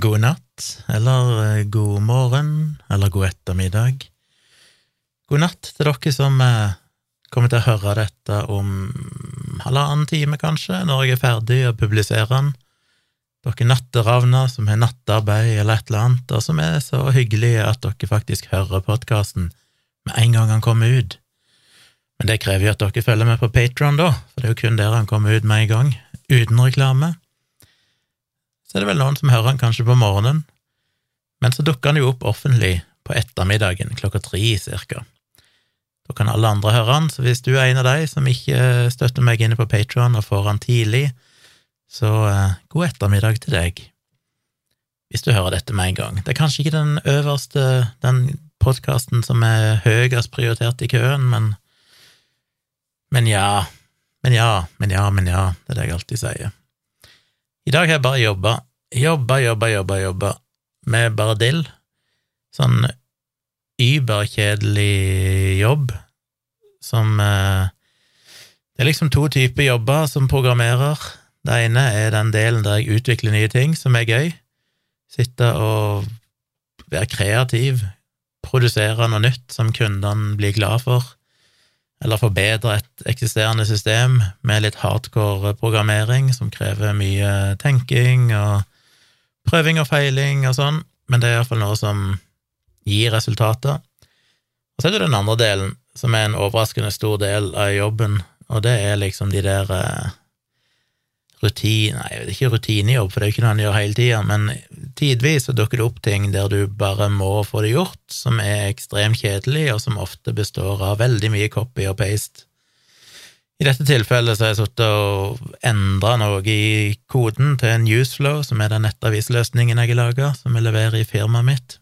God natt, eller eh, god morgen, eller god ettermiddag. God natt til dere som eh, kommer til å høre dette om halvannen time, kanskje, når jeg er ferdig å publisere den. Dere natteravner som har nattarbeid eller et eller annet, og som er så hyggelige at dere faktisk hører podkasten med en gang han kommer ut. Men det krever jo at dere følger med på Patron, da, for det er jo kun der han kommer ut med en gang, uten reklame så er det vel noen som hører han kanskje på morgenen, men så dukker han jo opp offentlig på ettermiddagen klokka tre cirka. Da kan alle andre høre han, så hvis du er en av de som ikke støtter meg inne på Patron og får han tidlig, så eh, god ettermiddag til deg. Hvis du hører dette med en gang. Det er kanskje ikke den øverste, den podkasten som er høyest prioritert i køen, men Men ja, men ja, men ja, men ja, det er det jeg alltid sier. I dag har jeg bare jobba, jobba, jobba, jobba, jobba med bare dill. Sånn überkjedelig jobb som eh, Det er liksom to typer jobber som programmerer. Det ene er den delen der jeg utvikler nye ting, som er gøy. Sitte og være kreativ, produsere noe nytt som kundene blir glad for eller forbedre et eksisterende system med litt hardcore programmering som krever mye tenking og prøving og feiling og sånn, men det er iallfall noe som gir resultater. Og så er det den andre delen, som er en overraskende stor del av jobben, og det er liksom de der eh, rutine Nei, det er ikke rutinejobb, for det er jo ikke noe han gjør hele tida, men tidvis så dukker det opp ting der du bare må få det gjort, som er ekstremt kjedelig, og som ofte består av veldig mye copy og paste. I dette tilfellet så har jeg sittet og endra noe i koden til Newsflow, som er den nettavisløsningen jeg har laga, som jeg leverer i firmaet mitt.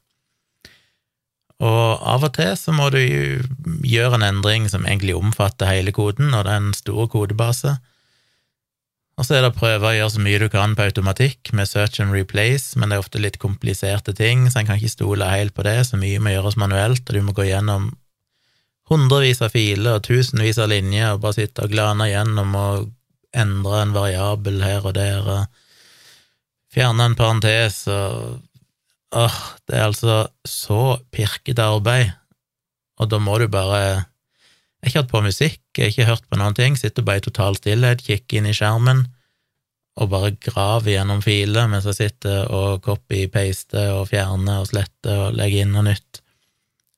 Og av og til så må du gjøre en endring som egentlig omfatter hele koden, og det er en stor kodebase. Og så er det å prøve å gjøre så mye du kan på automatikk med search and replace, men det er ofte litt kompliserte ting, så en kan ikke stole helt på det, så mye må gjøres manuelt, og du må gå gjennom hundrevis av filer og tusenvis av linjer og bare sitte og glane gjennom og endre en variabel her og der og fjerne en parentes og Åh, det er altså så pirkete arbeid, og da må du bare jeg har ikke hatt på musikk, jeg har ikke hørt på noen ting, sitter bare i total stillhet, kikker inn i skjermen og bare graver gjennom filer mens jeg sitter og copy-paster og fjerner og sletter og legger inn noe nytt.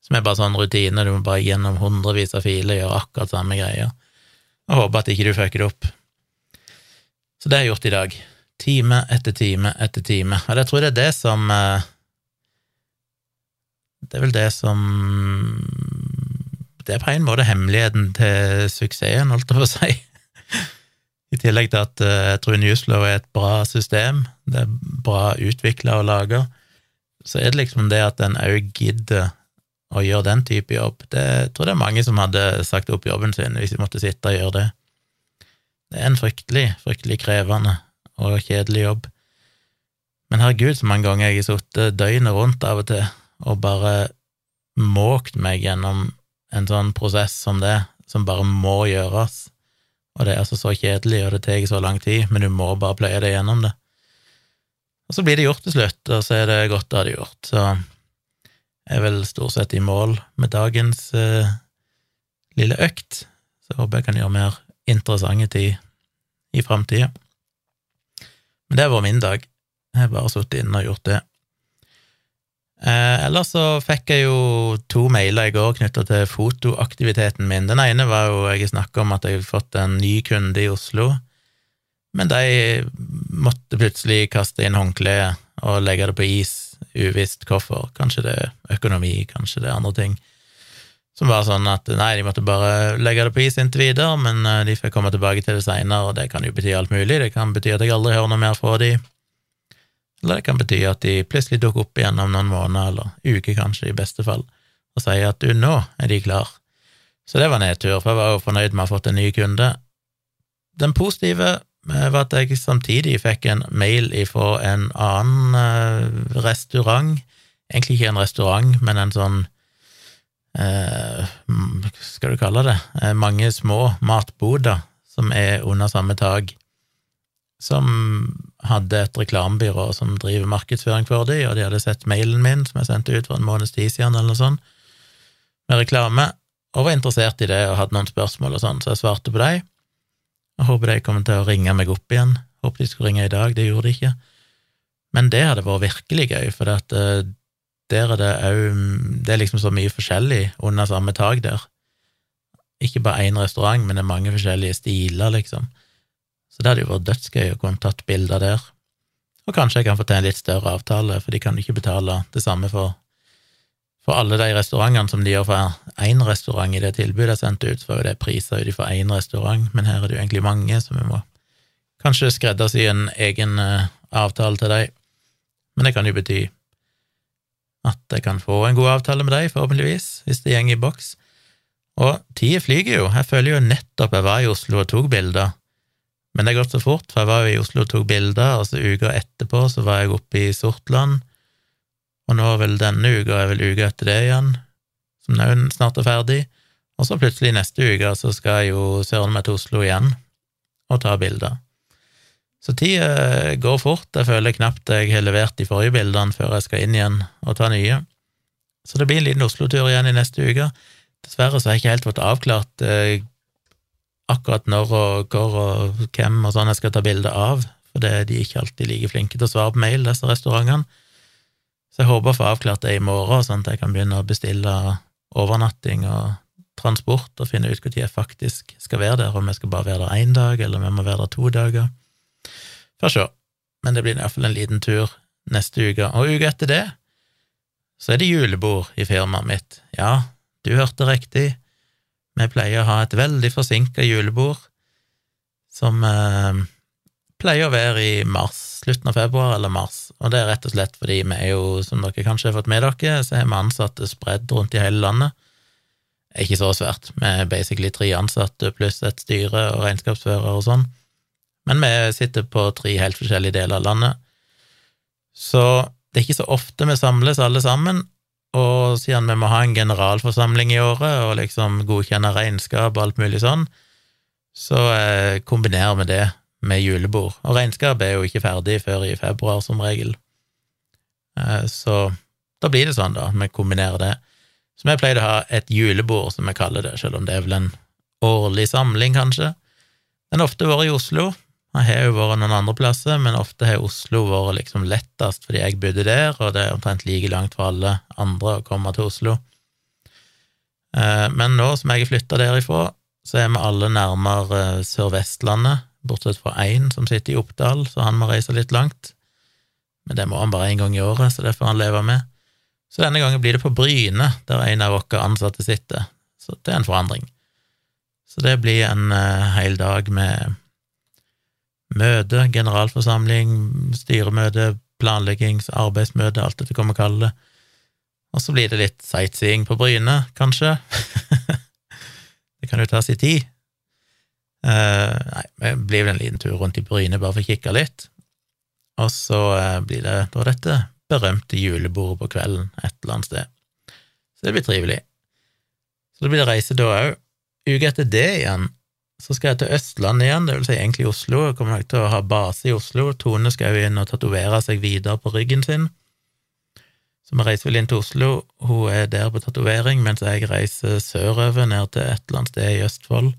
Som er bare sånn rutine, du må bare gjennom hundrevis av filer gjøre akkurat samme greia, og håpe at ikke du fucker det opp. Så det har jeg gjort i dag. Time etter time etter time. Og jeg tror det er det som eh, Det er vel det som det er på en måte hemmeligheten til suksessen, holdt jeg på å si. I tillegg til at uh, jeg tror Newslow er et bra system, det er bra utvikla og laga, så er det liksom det at en òg gidder å gjøre den type jobb. Det jeg tror det er mange som hadde sagt opp jobben sin hvis de måtte sitte og gjøre det. Det er en fryktelig, fryktelig krevende og kjedelig jobb. Men herregud, så mange ganger jeg har sittet døgnet rundt av og til og bare måkt meg gjennom en sånn prosess som det, som bare må gjøres. Og det er altså så kjedelig, og det tar så lang tid, men du må bare pløye deg gjennom det. Og så blir det gjort til slutt, og så er det godt å ha det gjort. Så jeg er vel stort sett i mål med dagens eh, lille økt. Så jeg håper jeg kan gjøre mer interessante tid i framtida. Men det har vært min dag. Jeg har bare sittet inne og gjort det. Eh, ellers så fikk jeg jo to mailer i går knytta til fotoaktiviteten min. Den ene var jo jeg snakka om at jeg hadde fått en ny kunde i Oslo, men de måtte plutselig kaste inn håndkleet og legge det på is, uvisst hvorfor. Kanskje det er økonomi, kanskje det er andre ting. Som var sånn at nei, de måtte bare legge det på is inntil videre, men eh, de fikk komme tilbake til det seinere, og det kan jo bety alt mulig. Det kan bety at jeg aldri hører noe mer fra de. Eller det kan bety at de plutselig dukker opp igjen om noen måneder, eller uker kanskje, i beste fall, og sier at du, nå er de klar. Så det var nedtur, for jeg var jo fornøyd med å ha fått en ny kunde. Den positive var at jeg samtidig fikk en mail ifra en annen eh, restaurant, egentlig ikke en restaurant, men en sånn eh, skal du kalle det, eh, mange små matboder som er under samme tak, som hadde et reklamebyrå som driver markedsføring for dem, og de hadde sett mailen min som jeg sendte ut for en måneds tid siden, eller noe sånt, med reklame, og var interessert i det og hadde noen spørsmål og sånn, så jeg svarte på dem. Jeg håper de kommer til å ringe meg opp igjen. Håper de skulle ringe i dag, det gjorde de ikke. Men det hadde vært virkelig gøy, for uh, der er det òg Det er liksom så mye forskjellig under samme tak der. Ikke bare én restaurant, men det er mange forskjellige stiler, liksom. Så det hadde jo vært dødsgøy å kunne tatt bilder der. Og kanskje jeg kan få til en litt større avtale, for de kan ikke betale det samme for, for alle de restaurantene som de gjør for én restaurant i det tilbudet jeg sendte ut, så var jo det priser ut for én restaurant, men her er det jo egentlig mange, så vi må kanskje skreddersy en egen uh, avtale til dem. Men det kan jo bety at jeg kan få en god avtale med dem, forhåpentligvis, hvis det går i boks. Og tida flyger jo, jeg føler jo nettopp jeg var i Oslo og tok bilder, men det har gått så fort, for jeg var jo i Oslo og tok bilder, og så uka etterpå så var jeg oppe i Sortland, og nå vel denne uka er vel uka etter det igjen, som nå snart er ferdig, og så plutselig neste uke så skal jeg jo søren meg til Oslo igjen og ta bilder. Så tida går fort, jeg føler knapt jeg har levert de forrige bildene før jeg skal inn igjen og ta nye. Så det blir en liten Oslo-tur igjen i neste uke. Dessverre så har jeg ikke helt fått avklart eh, akkurat når og hvor og hvem og sånn jeg skal ta bilde av, for det er de ikke alltid like flinke til å svare på mail, disse restaurantene. Så jeg håper å få avklart det i morgen, sånn at jeg kan begynne å bestille overnatting og transport og finne ut når jeg faktisk skal være der, om jeg skal bare være der én dag, eller om jeg må være der to dager. Får se. Men det blir iallfall en liten tur neste uke. Og uka etter det så er det julebord i firmaet mitt. Ja, du hørte riktig. Vi pleier å ha et veldig forsinka julebord som eh, pleier å være i mars, slutten av februar eller mars, og det er rett og slett fordi vi er jo, som dere kanskje har fått med dere, så er vi ansatte spredd rundt i hele landet. Det ikke så svært, vi er basically tre ansatte pluss et styre og regnskapsfører og sånn. Men vi sitter på tre helt forskjellige deler av landet. Så det er ikke så ofte vi samles alle sammen, og siden vi må ha en generalforsamling i året og liksom godkjenne regnskap og alt mulig sånn, så eh, kombinerer vi det med julebord. Og regnskap er jo ikke ferdig før i februar, som regel. Eh, så da blir det sånn, da. Vi kombinerer det. Så vi pleier å ha et julebord, som vi kaller det, selv om det er vel en årlig samling, kanskje. Den har ofte vært i Oslo, jeg har jo vært noen andre plasser, men ofte har Oslo vært liksom lettest fordi jeg bodde der, og det er omtrent like langt for alle andre å komme til Oslo. Eh, men nå som jeg er flytta derifra, så er vi alle nærmere Sør-Vestlandet, bortsett fra én som sitter i Oppdal, så han må reise litt langt. Men det må han bare én gang i året, så det får han leve med. Så denne gangen blir det på Bryne, der en av våre ansatte sitter. Så det er en forandring. Så det blir en uh, hel dag med møte, generalforsamling, styremøte, planleggings, arbeidsmøte, alt dette kommer å kalle det. Og så blir det litt sightseeing på Bryne, kanskje. det kan jo ta sin tid. Uh, nei, det blir vel en liten tur rundt i Bryne bare for å kikke litt. Og så uh, blir det da dette berømte julebordet på kvelden et eller annet sted. Så det blir trivelig. Så det blir reise da òg. Uka etter det igjen så skal jeg til Østlandet igjen, det vil si egentlig Oslo. Jeg kommer nok til å ha base i Oslo. Tone skal jo inn og tatovere seg videre på ryggen sin. Så vi reiser vel inn til Oslo. Hun er der på tatovering, mens jeg reiser sørover, ned til et eller annet sted i Østfold,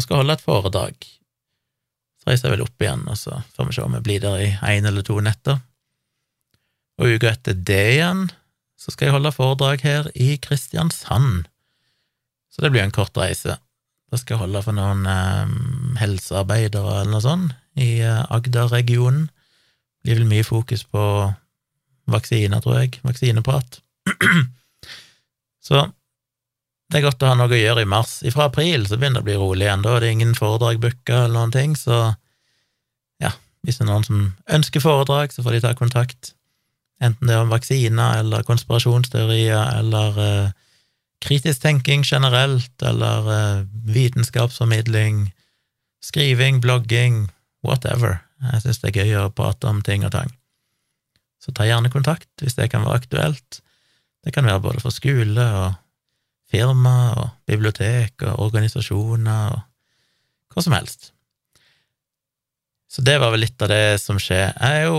og skal holde et foredrag. Så reiser jeg vel opp igjen, og så får vi se om jeg blir der i én eller to netter. Og uka etter det igjen så skal jeg holde foredrag her i Kristiansand. Så det blir en kort reise. Da skal jeg holde for noen eh, helsearbeidere eller noe sånt i eh, Agder-regionen. Blir vel mye fokus på vaksiner, tror jeg. Vaksineprat. så det er godt å ha noe å gjøre i mars. Fra april så begynner det å bli rolig igjen. Da er det ingen foredrag booka eller noen ting, så ja, hvis det er noen som ønsker foredrag, så får de ta kontakt. Enten det er om vaksiner eller konspirasjonsteorier eller eh, kritisk tenking generelt, eller eh, vitenskapsformidling, skriving, blogging, whatever. Jeg synes det er gøy å prate om ting og tang. Så ta gjerne kontakt hvis det kan være aktuelt. Det kan være både for skole og firma og bibliotek og organisasjoner og hva som helst. Så det var vel litt av det som skjer. Jeg har jo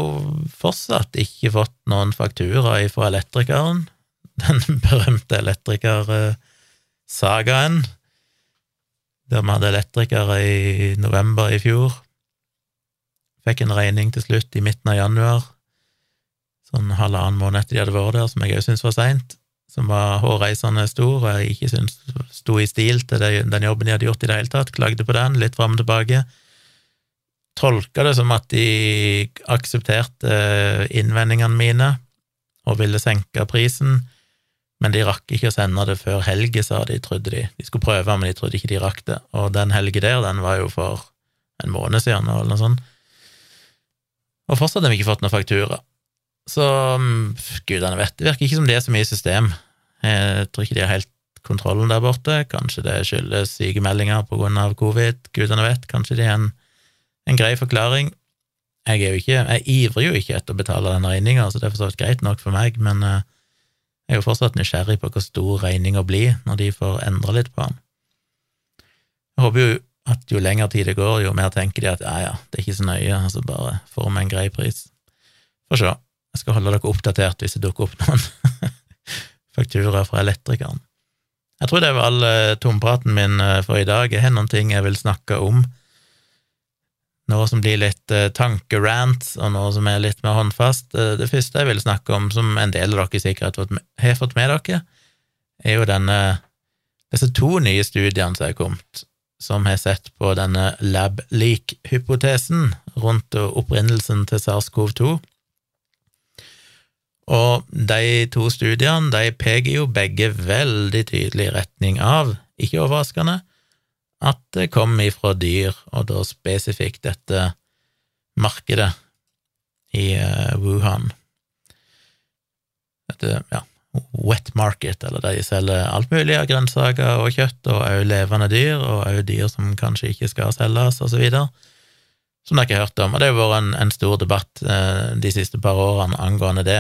fortsatt ikke fått noen faktura fra elektrikeren, den berømte elektrikersagaen, der vi hadde elektrikere i november i fjor. Fikk en regning til slutt i midten av januar, sånn halvannen måned etter de hadde vært der, som jeg òg syntes var seint, som var hårreisende stor, og jeg ikke syntes sto i stil til den jobben de hadde gjort i det hele tatt. Klagde på den, litt fram og tilbake tolka det som at de aksepterte innvendingene mine og ville senke prisen, men de rakk ikke å sende det før helge, sa de, trodde de. De skulle prøve, men de trodde ikke de rakk det. Og den helge der, den var jo for en måned siden, eller noe sånt. Og fortsatt har vi ikke fått noen faktura. Så mm, gudene vet, det virker ikke som det er så mye system. Jeg tror ikke de har helt kontrollen der borte. Kanskje det skyldes sykemeldinger på grunn av covid, gudene vet. Kanskje det er en en grei forklaring. Jeg, er jo ikke, jeg ivrer jo ikke etter å betale den regninga, så det er for så vidt greit nok for meg, men uh, jeg er jo fortsatt nysgjerrig på hvor stor regninga blir når de får endre litt på den. Jeg håper jo at jo lengre tid det går, jo mer tenker de at ja, ja, det er ikke så nøye, altså bare får vi en grei pris. Få se. Jeg skal holde dere oppdatert hvis det dukker opp noen fakturaer fra elektrikeren. Jeg tror det var all uh, tompraten min uh, for i dag. Jeg har noen ting jeg vil snakke om noe som blir litt uh, tankerant, og noe som er litt mer håndfast. Det første jeg vil snakke om, som en del av dere sikkert har fått med dere, er jo denne, disse to nye studiene som er kommet, som har sett på denne lab leak-hypotesen rundt opprinnelsen til SARS-CoV-2. Og de to studiene de peker jo begge veldig tydelig i retning av, ikke overraskende, at det kom ifra dyr, og da spesifikt dette markedet i uh, Wuhan. Dette, ja, wet market, eller der de selger alt mulig av grønnsaker og kjøtt, og òg levende dyr, og òg dyr som kanskje ikke skal selges, og så videre. Som dere har hørt om. Og det har vært en, en, stor debatt eh, de siste par årene angående det.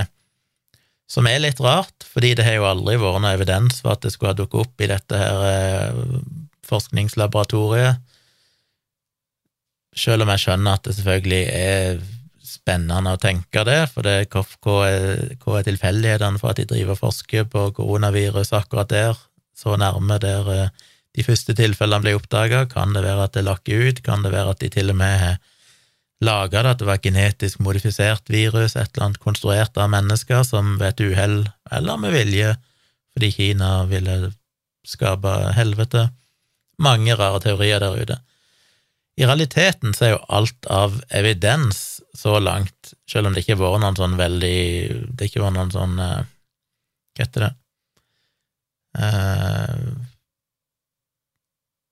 Som er litt rart, fordi det har jo aldri vært noe evidens for at det skulle ha dukket opp i dette her uh, forskningslaboratoriet. Selv om jeg skjønner at det selvfølgelig er spennende å tenke det, for det, hva, er, hva er tilfeldighetene for at de driver og forsker på koronavirus akkurat der, så nærme der eh, de første tilfellene ble oppdaga? Kan det være at det lakker ut? Kan det være at de til og med har laga det, at det var genetisk modifisert virus, et eller annet konstruert av mennesker som ved et uhell, eller med vilje, fordi Kina ville skape helvete? mange rare teorier der ute. I realiteten så er jo alt av evidens så langt, selv om det ikke har vært noen sånn veldig Det ikke var noen sånn uh, Hva heter det uh,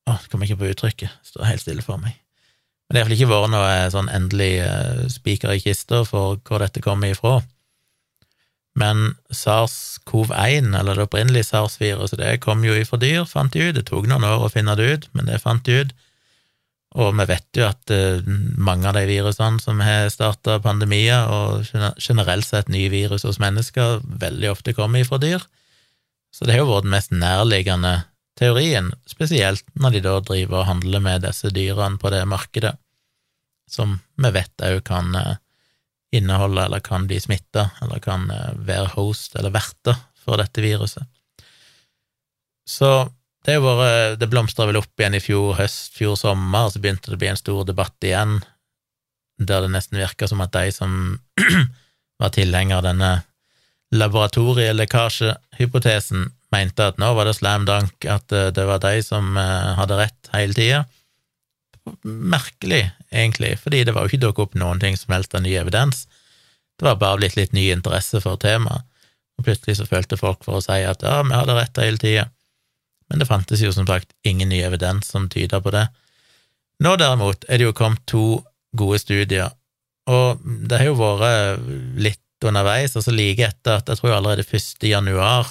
Å, oh, kommer ikke på uttrykket. Står helt stille for meg. Men det har iallfall ikke vært noe sånn endelig uh, spiker i kista for hvor dette kommer ifra. Men SARS-CoV-1, eller det opprinnelige SARS-viruset, det kom jo ifra dyr, fant de ut. Det tok noen år å finne det ut, men det fant de ut. Og vi vet jo at uh, mange av de virusene som har starta pandemier, og generelt sett nye virus hos mennesker, veldig ofte kommer ifra dyr. Så det har jo vært den mest nærliggende teorien, spesielt når de da driver og handler med disse dyrene på det markedet, som vi vet òg kan uh, inneholde eller kan bli smitta, eller kan eh, være host eller verter for dette viruset. Så det har Det blomstra vel opp igjen i fjor høst, fjor sommer, så begynte det å bli en stor debatt igjen, der det nesten virka som at de som var tilhenger av denne laboratorielekkasjehypotesen, mente at nå var det slam dunk, at eh, det var de som eh, hadde rett hele tida merkelig, egentlig, fordi det var jo ikke dukket opp noen ting som helst av ny evidens. Det var bare blitt litt ny interesse for temaet, og plutselig så følte folk for å si at ja, vi hadde rett hele tida. Men det fantes jo som sagt ingen ny evidens som tyda på det. Nå derimot er det jo kommet to gode studier, og det har jo vært litt underveis, altså like etter at jeg tror allerede 1. januar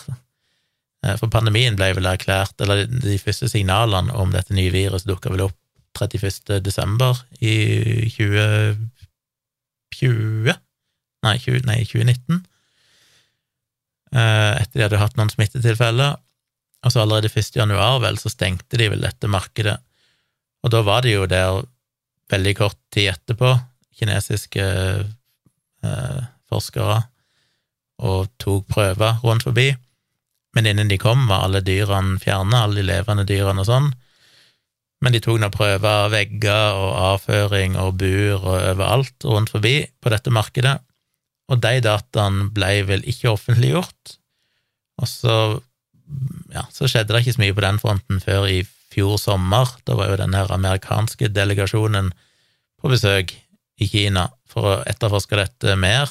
for pandemien ble vel erklært, eller de første signalene om dette nye viruset dukka vel opp 31. desember i 2020 Nei, 20, nei 2019. Eh, etter de hadde hatt noen smittetilfeller. Og så allerede 1. januar, vel, så stengte de vel dette markedet. Og da var det jo der veldig kort tid etterpå, kinesiske eh, forskere, og tok prøver rundt forbi. Men innen de kom, var alle dyrene fjerna, alle de levende dyrene og sånn. Men de tok nå prøver av vegger og avføring og bur og overalt rundt forbi på dette markedet, og de dataene ble vel ikke offentliggjort. Og så, ja, så skjedde det ikke så mye på den fronten før i fjor sommer. Da var jo den her amerikanske delegasjonen på besøk i Kina for å etterforske dette mer,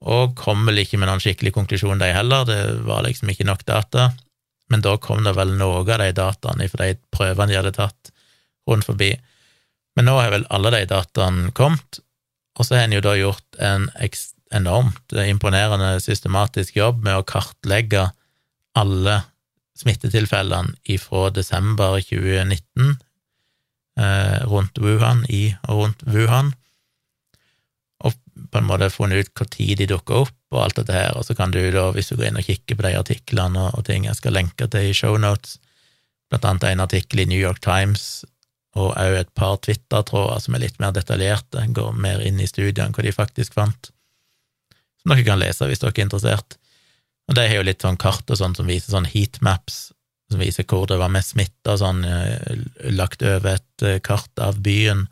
og kom vel ikke med noen skikkelig konklusjon, de heller. Det var liksom ikke nok data. Men da kom det vel noe av de dataene fra de prøvene de hadde tatt rundt forbi. Men nå har vel alle de dataene kommet, og så har en jo da gjort en enormt imponerende systematisk jobb med å kartlegge alle smittetilfellene ifra desember 2019 eh, rundt Wuhan, i og rundt Wuhan, på en måte funnet ut når de dukker opp, og alt dette her, og så kan du da, hvis du går inn og kikker på de artiklene og, og ting jeg skal lenke til i shownotes, blant annet en artikkel i New York Times og òg et par Twitter-tråder som er litt mer detaljerte, går mer inn i studiene hva de faktisk fant, som dere kan lese hvis dere er interessert. Og de har jo litt sånn kart og sånn som viser sånn heatmaps, som viser hvor det var mest smitta, sånn, eh, lagt over et eh, kart av byen,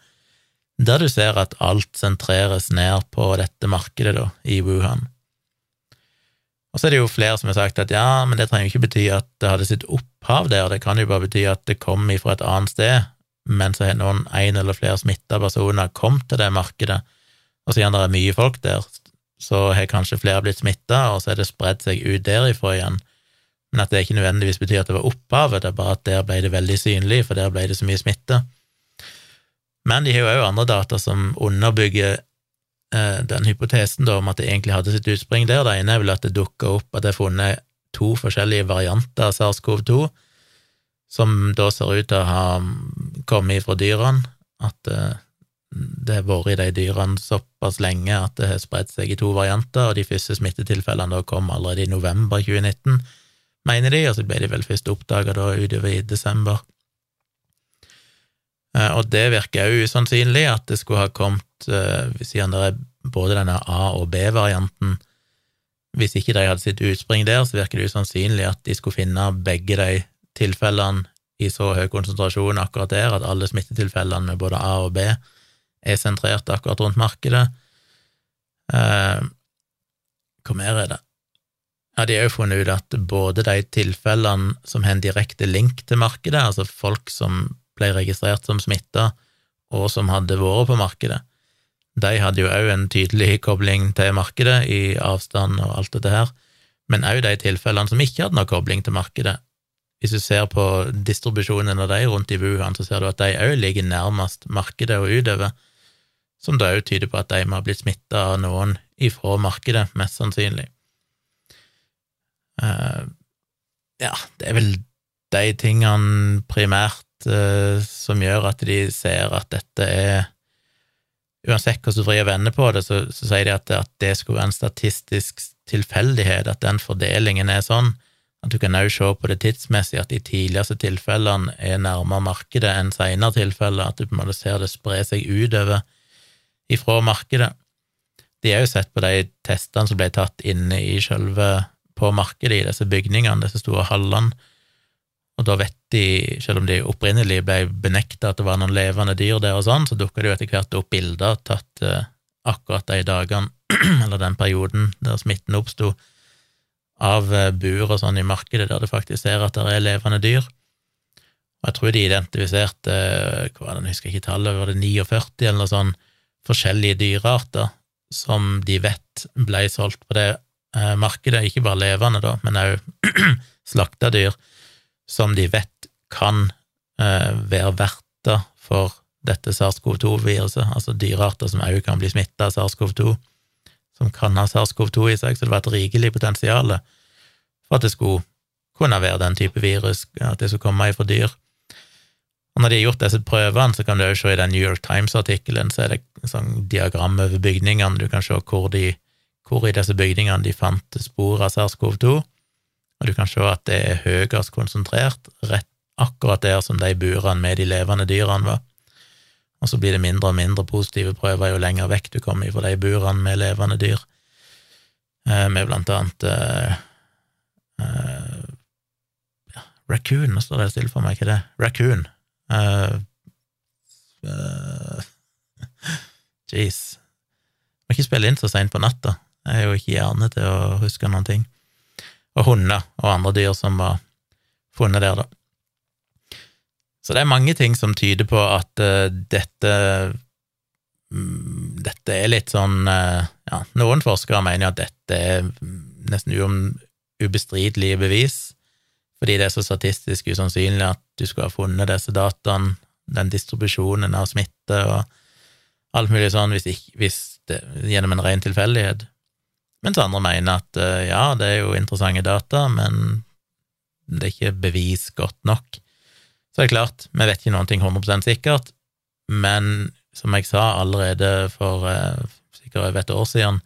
der du ser at alt sentreres ned på dette markedet, da, i Wuhan. Og så er det jo flere som har sagt at ja, men det trenger jo ikke bety at det hadde sitt opphav der, det kan jo bare bety at det kom ifra et annet sted, men så har noen en eller flere smitta personer kommet til det markedet, og siden det er mye folk der, så har kanskje flere blitt smitta, og så er det spredd seg ut derifra igjen. Men at det ikke nødvendigvis betyr at det var opphavet, det er bare at der ble det veldig synlig, for der ble det så mye smitte. Men de har jo òg andre data som underbygger eh, den hypotesen da, om at det egentlig hadde sitt utspring der. Det ene er vel at det dukka opp at det er funnet to forskjellige varianter av SARS-CoV-2, som da ser ut til å ha kommet fra dyrene, at eh, det har vært i de dyrene såpass lenge at det har spredt seg i to varianter, og de første smittetilfellene da kom allerede i november 2019, mener de, og så ble de vel først oppdaga utover i desember. Eh, og det virker òg usannsynlig at det skulle ha kommet, eh, siden det er både denne A- og B-varianten. Hvis ikke de hadde sitt utspring der, så virker det usannsynlig at de skulle finne begge de tilfellene i så høy konsentrasjon akkurat der, at alle smittetilfellene med både A og B er sentrert akkurat rundt markedet. Eh, hva mer er det? Ja, De har jo funnet ut at både de tilfellene som har en direkte link til markedet, altså folk som ble registrert som smitta, og som hadde vært på markedet. De hadde jo òg en tydelig kobling til markedet i avstand og alt dette her, men òg de tilfellene som ikke hadde noe kobling til markedet. Hvis du ser på distribusjonen av de rundt i Wuhan, så ser du at de òg ligger nærmest markedet og utover, som da òg tyder på at de må ha blitt smitta av noen ifra markedet, mest sannsynlig. Uh, ja, det er vel de tingene primært som gjør at de ser at dette er Uansett hvordan du vrir og vender på det, så, så sier de at, at, det skulle være en statistisk tilfeldighet, at den fordelingen er sånn. At du kan òg se på det tidsmessig, at de tidligste tilfellene er nærmere markedet enn senere tilfeller, at du på en måte ser det spre seg utover ifra markedet. De har jo sett på de testene som ble tatt inne i selve på markedet, i disse bygningene, disse store hallene, og da vet de, selv om de opprinnelig ble benekta at det var noen levende dyr der og sånn, så dukka det jo etter hvert opp bilder tatt uh, akkurat de dagene, eller den perioden der smitten oppsto, av uh, bur og sånn i markedet der det faktisk ser at det er levende dyr. Og jeg tror de identifiserte, uh, hva var det, jeg husker ikke tallet, var det 49 eller noe sånn, forskjellige dyrearter som de vet ble solgt på det markedet, ikke bare levende, da, men òg slakta dyr som de vet kan eh, være verter for dette SARS-CoV-2-viruset, altså dyrearter som også kan bli smitta av SARS-CoV-2, som kan ha SARS-CoV-2 i seg, så det var et rikelig potensial for at det skulle kunne være den type virus, at det skulle komme ifra dyr. Og når de har gjort disse prøvene, så kan du også se i den New York Times-artikkelen, så er det sånn diagram over bygningene, du kan se hvor, de, hvor i disse bygningene de fant spor av SARS-CoV-2, og du kan se at det er høyest konsentrert rett akkurat der som de burene med de levende dyrene var. og så blir det mindre og mindre positive prøver jo lenger vekk du kommer fra de burene med levende dyr, eh, med blant annet uh, uh, ja, raccoon, nå står det stille for meg, er det? Raccoon. Uh, uh, Jeez. Må ikke spille inn så seint på natta. Jeg er jo ikke hjerne til å huske noen ting. Og hunder og andre dyr som var funnet der, da. Så det er mange ting som tyder på at uh, dette um, Dette er litt sånn uh, Ja, noen forskere mener at dette er nesten ubestridelige bevis, fordi det er så statistisk usannsynlig at du skulle ha funnet disse dataene, den distribusjonen av smitte og alt mulig sånn, hvis, hvis det, gjennom en ren tilfeldighet. Mens andre mener at uh, ja, det er jo interessante data, men det er ikke bevis godt nok. Så det er klart, vi vet ikke noen ting 100% sikkert, men som jeg sa allerede for eh, sikkert over et år siden,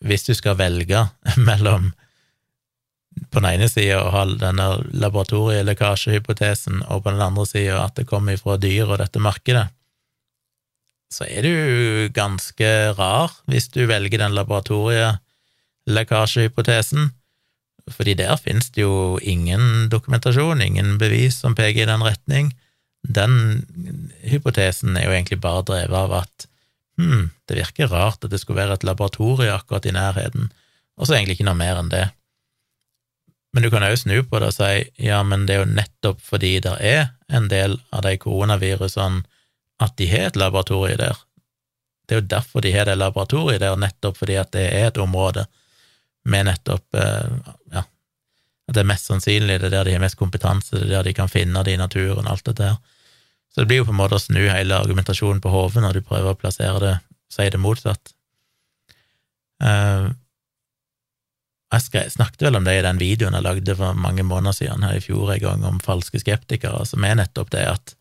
hvis du skal velge mellom på den ene sida å ha denne laboratorielekkasjehypotesen, og på den andre sida at det kommer fra dyr og dette markedet, så er du ganske rar hvis du velger den laboratorielekkasjehypotesen, fordi der finnes det jo ingen dokumentasjon, ingen bevis som peker i den retning. Den hypotesen er jo egentlig bare drevet av at hm, det virker rart at det skulle være et laboratorie akkurat i nærheten, og så egentlig ikke noe mer enn det. Men du kan òg snu på det og si ja, men det er jo nettopp fordi det er en del av de koronavirusene at de har et laboratorie der. Det er jo derfor de har det laboratoriet der, nettopp fordi at det er et område med nettopp eh, ja, at det er mest sannsynlig det er der de har mest kompetanse, det er der de kan finne det i naturen, alt dette her. Så det blir jo på en måte å snu hele argumentasjonen på hodet når du prøver å plassere det, si det motsatt. Uh, jeg snakket vel om det i den videoen jeg lagde for mange måneder siden her i fjor en gang, om falske skeptikere, som er nettopp det at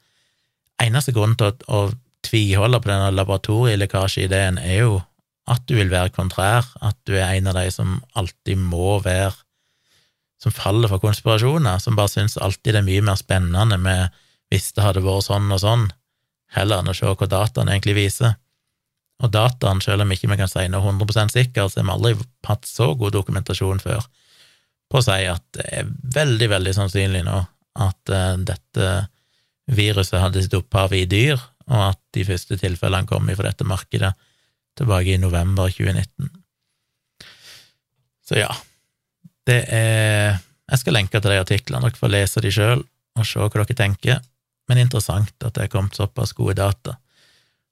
eneste grunn til å, å tviholde på denne laboratorielekkasjeideen er jo at du vil være kontrær, at du er en av de som alltid må være Som faller for konspirasjoner, som bare syns alltid det er mye mer spennende med hvis det hadde vært sånn og sånn, heller enn å se hva dataen egentlig viser. Og dataen, selv om ikke vi kan si noe 100% sikkert, så har vi aldri hatt så god dokumentasjon før på å si at det er veldig, veldig sannsynlig nå at uh, dette viruset hadde sitt opphav i dyr, og at de første tilfellene kom fra dette markedet tilbake i november 2019. Så ja, det er Jeg skal lenke til de artiklene, dere får lese de sjøl og se hva dere tenker, men interessant at det er kommet såpass gode data.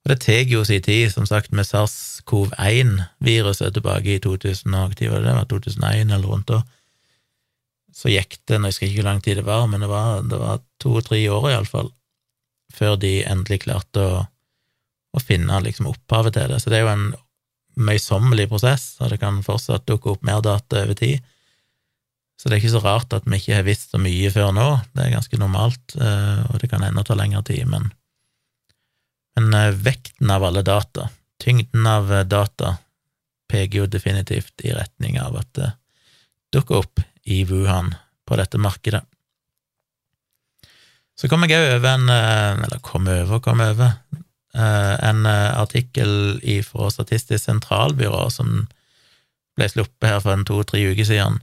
Og det tar jo sin tid, som sagt, med SARS-CoV-1-viruset tilbake i 2000, var det det var 2001 eller rundt da, så gikk det, jeg husker ikke hvor lang tid det var, men det var, var to-tre år iallfall, før de endelig klarte å å finne liksom opphavet til det. Så det er jo en møysommelig prosess, og det kan fortsatt dukke opp mer data over tid. Så det er ikke så rart at vi ikke har visst så mye før nå, det er ganske normalt, eh, og det kan ennå ta lengre tid, men, men eh, vekten av alle data, tyngden av eh, data, peker jo definitivt i retning av at det dukker opp i Wuhan på dette markedet. Så kom jeg òg over en Eller kom over, kom over en eh, artikkel fra Statistisk sentralbyrå som ble sluppet her for en to-tre uker siden,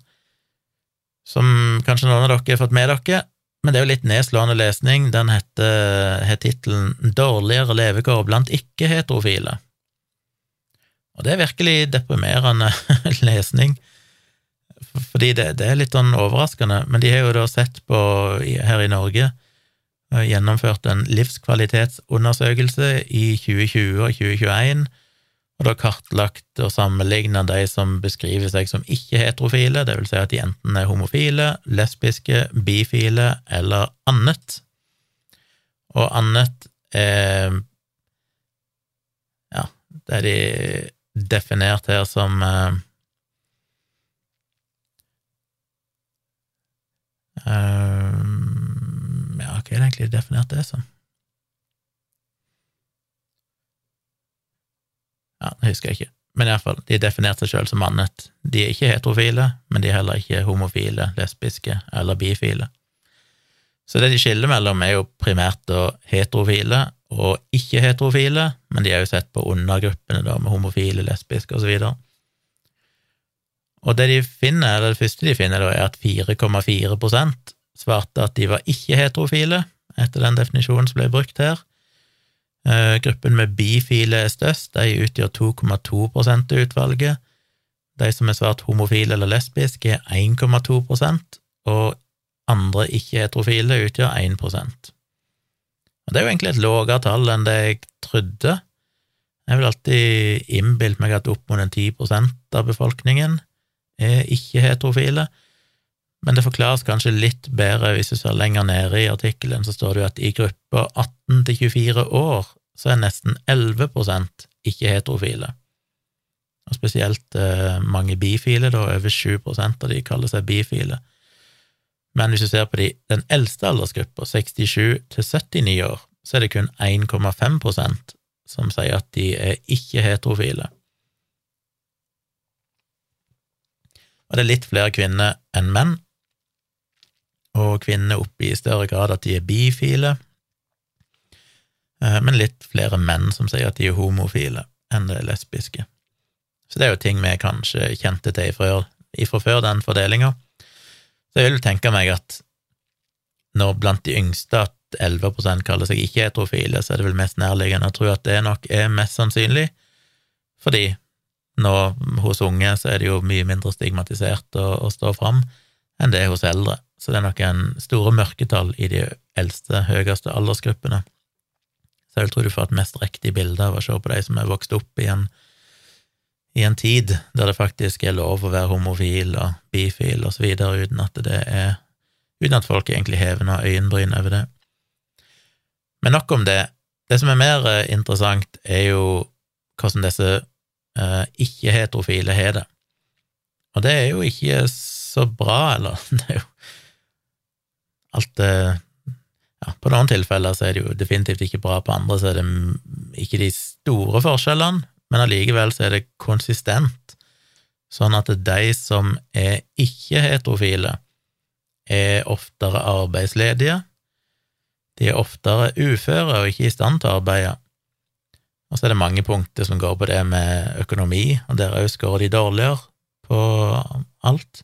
som kanskje noen av dere har fått med dere, men det er jo litt nedslående lesning. Den heter, har tittelen 'Dårligere levekår blant ikke-heterofile'. Og det er virkelig deprimerende lesning, fordi det, det, er litt sånn overraskende, men de har jo da sett på her i Norge gjennomført en livskvalitetsundersøkelse i 2020 og 2021, og da kartlagt og sammenligna de som beskriver seg som ikke-heterofile, det vil si at de enten er homofile, lesbiske, bifile eller annet. Og annet er Ja, det er de definert her som uh, ja, hva er det egentlig definert det som? Ja, det husker jeg ikke, men iallfall, de definerte seg sjøl som annet. De er ikke heterofile, men de er heller ikke homofile, lesbiske eller bifile. Så det de skiller mellom, er jo primært da heterofile og ikke-heterofile, men de er jo sett på undergruppene da, med homofile, lesbiske og så. Og det de finner, eller det første de finner, da, er at 4,4 svarte at de var ikke-heterofile, etter den definisjonen som ble brukt her. Eh, gruppen med bifile er størst, de utgjør 2,2 av utvalget. De som er svart homofile eller lesbiske, er 1,2% og andre ikke-heterofile utgjør 1 og Det er jo egentlig et lavere tall enn det jeg trodde. Jeg vil alltid innbilt meg at opp mot en 10% av befolkningen er ikke-heterofile, men det forklares kanskje litt bedre hvis du ser lenger nede i artikkelen, så står det jo at i gruppa 18 til 24 år så er nesten 11 ikke-heterofile. Og spesielt eh, mange bifile, da over 7% av de kaller seg bifile. Men hvis du ser på de, den eldste aldersgruppa, 67 til 79 år, så er det kun 1,5% som sier at de er ikke-heterofile. Og det er litt flere kvinner enn menn, og kvinner oppgir i større grad at de er bifile, eh, men litt flere menn som sier at de er homofile enn det lesbiske. Så det er jo ting vi kanskje kjente til ifra, ifra før den fordelinga. Så jeg vil tenke meg at når blant de yngste at 11 kaller seg ikke-heterofile, så er det vel mest nærliggende å tro at det nok er mest sannsynlig, fordi nå hos unge så er det jo mye mindre stigmatisert å, å stå fram enn det hos eldre, så det er nok en store mørketall i de eldste, høyeste aldersgruppene. Så jeg vil tro du får et mest riktig bilde av å se på de som er vokst opp i en i en tid der det faktisk er lov å være homofil og bifil videre, uten at det er uten at folk egentlig hever noe øyenbryn over det. Men nok om det. Det som er mer eh, interessant, er jo hvordan disse eh, ikke-heterofile har det. Og det er jo ikke så bra, eller det er jo alt det ja, På noen tilfeller så er det jo definitivt ikke bra, på andre så er det ikke de store forskjellene, men allikevel så er det konsistent, sånn at de som er ikke-heterofile, er oftere arbeidsledige, de er oftere uføre og ikke i stand til å arbeide. Og så er det mange punkter som går på det med økonomi, og der òg skårer de dårligere på alt.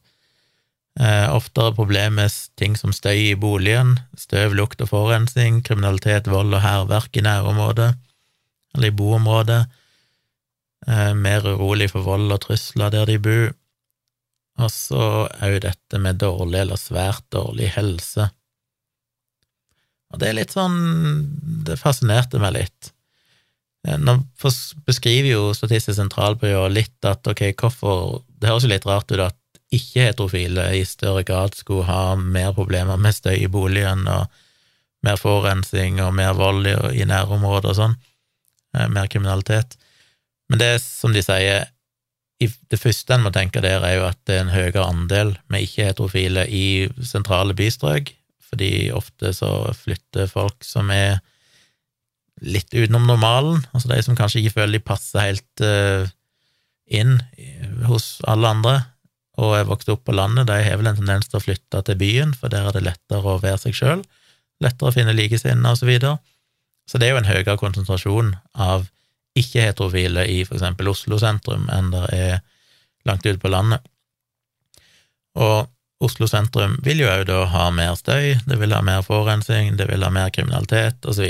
Eh, oftere problem med ting som støy i boligen, støv, lukt og forurensning, kriminalitet, vold og hærverk i nærområdet, eller i boområdet eh, mer urolig for vold og trusler der de bor, og så òg dette med dårlig eller svært dårlig helse. Og det er litt sånn Det fascinerte meg litt. Eh, nå beskriver jo Statistisk sentralbyrå litt at ok, hvorfor Det høres jo litt rart ut at ikke-heterofile i større grad skulle ha mer problemer med støy i boligen og mer forurensning og mer vold i, nærområdet og sånn, eh, mer kriminalitet. Men det som de sier, det første en må tenke der, er jo at det er en høyere andel med ikke-heterofile i sentrale bystrøk, fordi ofte så flytter folk som er litt utenom normalen, altså de som kanskje ikke føler de passer helt uh, inn hos alle andre, og er vokst opp på landet, de har vel en tendens til å flytte til byen, for der er det lettere å være seg sjøl, lettere å finne likesinnede, og så videre. Så det er jo en høyere konsentrasjon av ikke-heterofile i for eksempel Oslo sentrum enn det er langt ute på landet. Og Oslo sentrum vil jo òg da ha mer støy, det vil ha mer forurensning, det vil ha mer kriminalitet osv.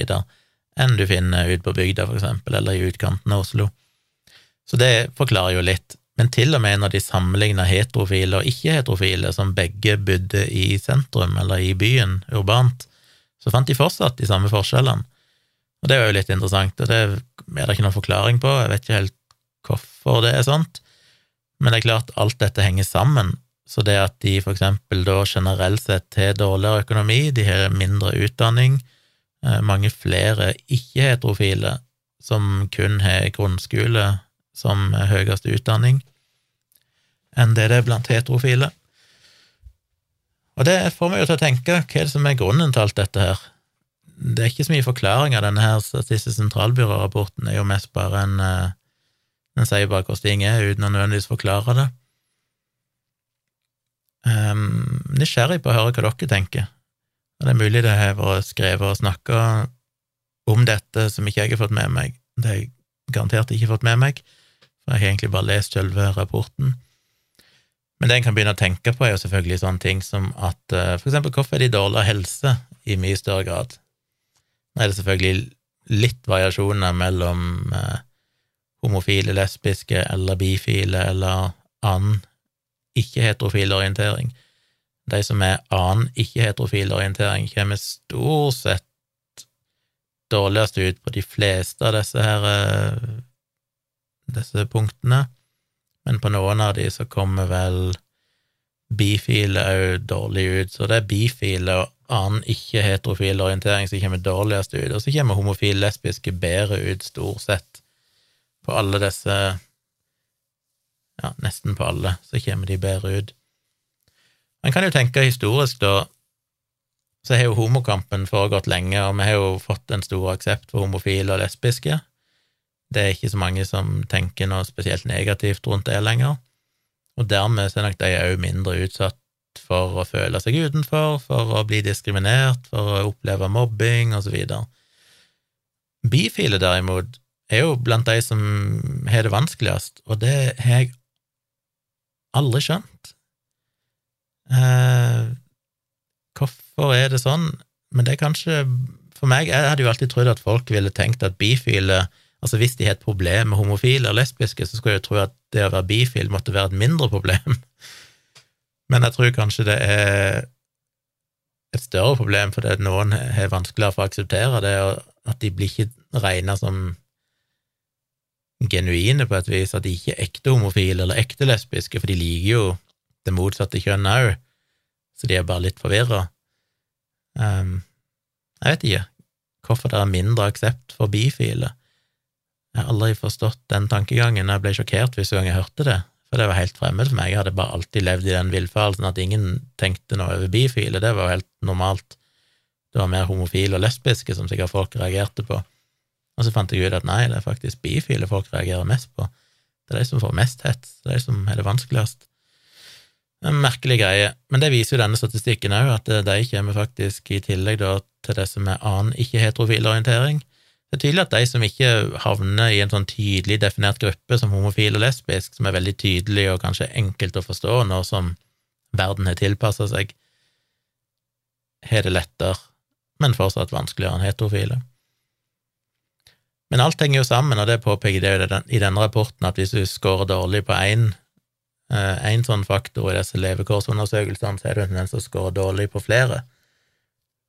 enn du finner ute på bygda, for eksempel, eller i utkanten av Oslo. Så det forklarer jo litt. Men til og med når de sammenligna heterofile og ikke-heterofile, som begge bodde i sentrum eller i byen urbant, så fant de fortsatt de samme forskjellene. Og det var jo litt interessant, og det er det ikke noen forklaring på, jeg vet ikke helt hvorfor det er sånt, men det er klart alt dette henger sammen, så det at de for eksempel da generelt sett har dårligere økonomi, de har mindre utdanning, eh, mange flere ikke-heterofile som kun har grunnskole som høyeste utdanning, enn det det er blant heterofile. Og det får meg jo til å tenke, hva er det som er grunnen til alt dette her? det er ikke så mye forklaring av denne her Statistisk sentralbyrå-rapporten, er jo mest bare en eh, Den sier bare hvordan ting er, uten å nødvendigvis forklare det. Um, nysgjerrig på å høre hva dere tenker. Og det er mulig det har vært skrevet og snakka om dette som ikke jeg har fått med meg. Det har jeg garantert ikke fått med meg, for jeg har egentlig bare lest selve rapporten. Men det en kan begynne å tenke på, er jo selvfølgelig sånne ting som at uh, for eksempel hvorfor er de dårligere helse i mye større grad? Nå er det selvfølgelig litt variasjoner mellom uh, homofile, lesbiske eller bifile eller annen ikke-heterofil orientering. De som er annen ikke-heterofil orientering, kommer stort sett dårligst ut på de fleste av disse her eh, disse punktene, men på noen av de så kommer vel bifile òg dårlig ut, så det er bifile og annen ikke-heterofil orientering som kommer dårligst ut, og så kommer homofile, lesbiske bedre ut, stort sett, på alle disse ja, nesten på alle, så kommer de bedre ut. Man kan jo tenke historisk, da, så har jo homokampen foregått lenge, og vi har jo fått en stor aksept for homofile og lesbiske. Det er ikke så mange som tenker noe spesielt negativt rundt det lenger, og dermed er nok de òg mindre utsatt for å føle seg utenfor, for å bli diskriminert, for å oppleve mobbing, videre. Bifile, derimot, er jo blant de som har det vanskeligst, og det har jeg aldri skjønt. Eh, hvorfor er det sånn? Men det er kanskje For meg, jeg hadde jo alltid trodd at folk ville tenkt at bifile Altså hvis de har et problem med homofile og lesbiske, så skulle jeg jo tro at det å være bifil måtte være et mindre problem. Men jeg tror kanskje det er et større problem fordi noen har vanskeligere for å akseptere det, og at de blir ikke regna som genuine på et vis, at de ikke er ekte homofile eller ekte lesbiske, for de liker jo det motsatte kjønnet òg, så de er bare litt forvirra. Um, jeg vet ikke hvorfor det er mindre aksept for bifile. Jeg har aldri forstått den tankegangen, jeg ble sjokkert hvis gang jeg hørte det, for det var helt fremmed for meg, jeg hadde bare alltid levd i den villfarelsen at ingen tenkte noe over bifile, det var jo helt normalt. Det var mer homofile og lesbiske som sikkert folk reagerte på. Og så fant jeg ut at nei, det er faktisk bifile folk reagerer mest på. Det er de som får mest hets, det er de som er det vanskeligst. En merkelig greie, men det viser jo denne statistikken òg, at de kommer faktisk i tillegg da, til det som er annen ikke-heterofil orientering. Det er tydelig at de som ikke havner i en sånn tydelig definert gruppe som homofil og lesbisk, som er veldig tydelig og kanskje enkelt å forstå nå som verden har tilpassa seg, har det lettere, men fortsatt vanskeligere enn heterofile. Men alt henger jo sammen, og det påpeker det i denne rapporten, at hvis du scorer dårlig på én eh, sånn faktor i disse levekårsundersøkelsene, så er det en tendens til å score dårlig på flere.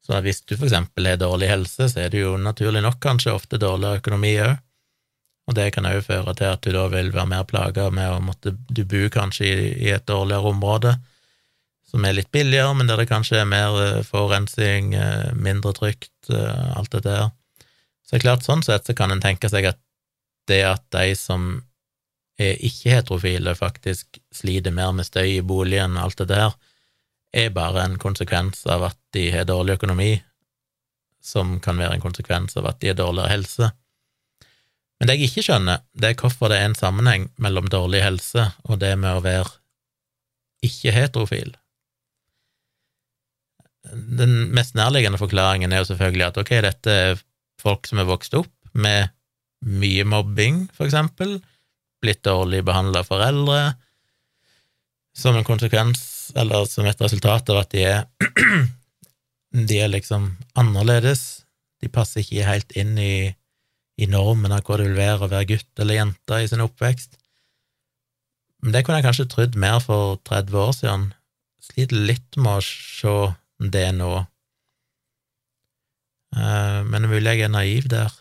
Så hvis du for eksempel har dårlig helse, så er det jo naturlig nok kanskje ofte dårligere økonomi òg, og det kan òg føre til at du da vil være mer plaga med å måtte Du bor kanskje i, et dårligere område som er litt billigere, men der det kanskje er mer eh, forurensning, eh, mindre trygt, alt dette her. Så det er klart, sånn sett så kan en tenke seg at det at de som er ikke-heterofile, faktisk sliter mer med støy i boligen og alt det der, er bare en konsekvens av at de har dårlig økonomi, som kan være en konsekvens av at de har dårligere helse. Men det jeg ikke skjønner, det er hvorfor det er en sammenheng mellom dårlig helse og det med å være ikke-heterofil. Den mest nærliggende forklaringen er jo selvfølgelig at ok, dette er folk som er vokst opp med mye mobbing, for eksempel, blitt dårlig behandla foreldre, som en konsekvens, eller som et resultat av at de er De er liksom annerledes, de passer ikke helt inn i, i normen av hva det vil være å være gutt eller jente i sin oppvekst. Men det kunne jeg kanskje trodd mer for 30 år siden. Sliter litt med å se det nå. Eh, men mulig jeg er naiv der.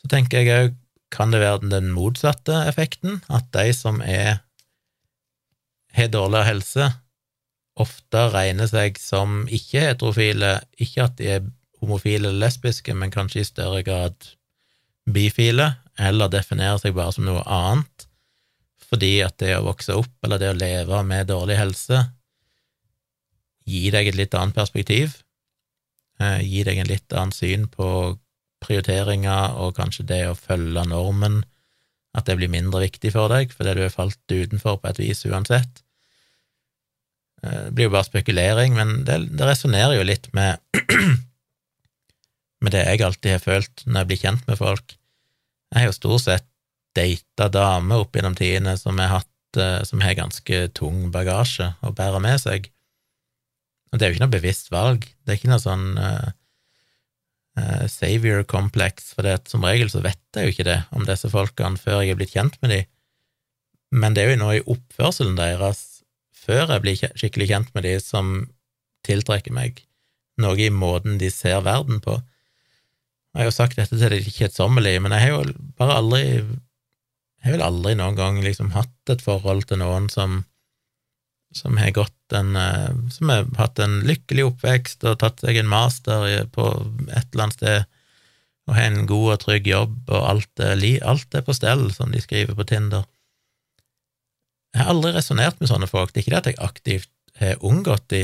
Så tenker jeg òg, kan det være den motsatte effekten, at de som er har dårligere helse, ofte regner seg som ikke-heterofile, ikke at de er homofile eller lesbiske, men kanskje i større grad bifile, eller definerer seg bare som noe annet, fordi at det å vokse opp eller det å leve med dårlig helse gir deg et litt annet perspektiv, gir deg en litt annen syn på prioriteringer og kanskje det å følge normen, at det blir mindre viktig for deg fordi du er falt utenfor på et vis uansett. Eh, det blir jo bare spekulering, men det, det resonnerer jo litt med med det jeg alltid har følt når jeg blir kjent med folk. Jeg har jo stort sett data damer opp gjennom tidene som har hatt eh, som har ganske tung bagasje å bære med seg. Og det er jo ikke noe bevisst valg, det er ikke noe sånn uh, uh, savior-kompleks, for det, som regel så vet jeg jo ikke det om disse folkene før jeg er blitt kjent med dem, men det er jo noe i oppførselen deres før jeg blir skikkelig kjent med de som tiltrekker meg, noe i måten de ser verden på. Jeg har jo sagt dette til det kjedsommelige, men jeg har jo bare aldri Jeg har vel aldri noen gang liksom hatt et forhold til noen som som har gått en eh, Som har hatt en lykkelig oppvekst og tatt seg en master på et eller annet sted og har en god og trygg jobb, og alt er, alt er på stell, som de skriver på Tinder. Jeg har aldri resonnert med sånne folk. Det er ikke det at jeg aktivt har unngått de,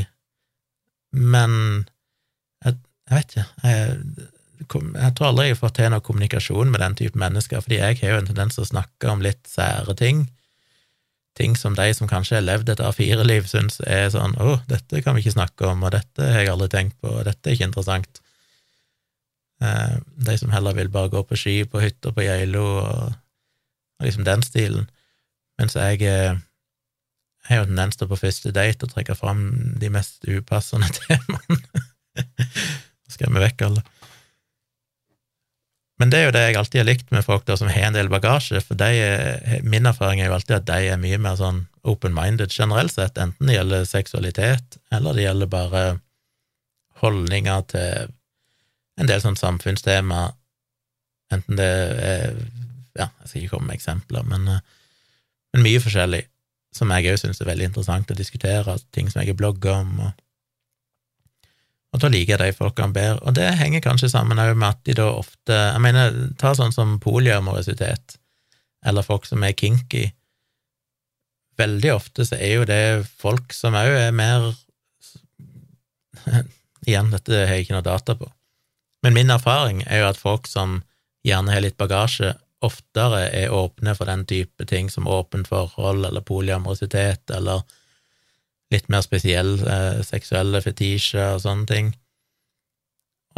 men jeg, jeg vet ikke jeg, jeg, tror aldri jeg har fått til noe kommunikasjon med den type mennesker, fordi jeg har jo en tendens til å snakke om litt sære ting, ting som de som kanskje har levd et A4-liv, syns er sånn 'Å, dette kan vi ikke snakke om, og dette har jeg aldri tenkt på, og dette er ikke interessant'. Eh, de som heller vil bare gå på ski på hytta på Geilo og, og liksom den stilen. Mens jeg eh, jeg har jo tendens til på første date å trekke fram de mest upassende temaene. Skremme vekk alle. Men det er jo det jeg alltid har likt med folk da, som har en del bagasje, for de, min erfaring er jo alltid at de er mye mer sånn open-minded generelt sett, enten det gjelder seksualitet, eller det gjelder bare holdninger til en del sånn samfunnstema, enten det er Ja, jeg skal ikke komme med eksempler, men, men mye forskjellig som jeg òg syns er veldig interessant å diskutere, ting som jeg har blogga om, og, og da liker jeg de folkene bedre. Og det henger kanskje sammen med at de da ofte Jeg mener, ta sånn som polyamorisitet, eller folk som er kinky. Veldig ofte så er jo det folk som òg er mer Igjen, dette har jeg ikke noe data på, men min erfaring er jo at folk som gjerne har litt bagasje, oftere er åpne for den type ting som åpent forhold eller polyamorositet eller litt mer spesielle eh, seksuelle fetisjer og sånne ting.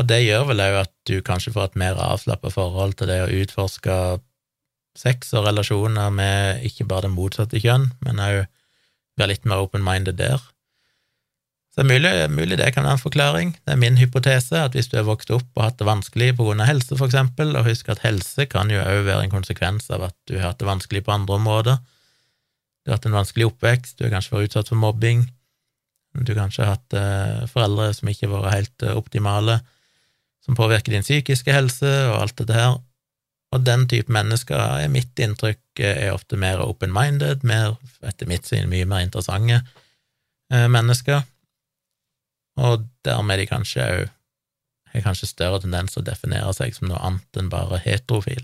Og det gjør vel òg at du kanskje får et mer avslappa forhold til det å utforske sex og relasjoner med ikke bare det motsatte kjønn, men òg være litt mer open-minded der. Så det er mulig, mulig, det kan være en forklaring. Det er min hypotese at hvis du er vokst opp og hatt det vanskelig av helse, for eksempel, og husk at helse kan jo òg være en konsekvens av at du har hatt det vanskelig på andre områder. Du har hatt en vanskelig oppvekst, du har kanskje vært utsatt for mobbing, du har kanskje hatt eh, foreldre som ikke har vært helt eh, optimale, som påvirker din psykiske helse og alt dette her. Og den type mennesker er mitt inntrykk eh, er ofte mer open-minded, mer, etter mitt syn, mye mer interessante mennesker og dermed er de kanskje òg har kanskje større tendens til å definere seg som noe annet enn bare heterofil.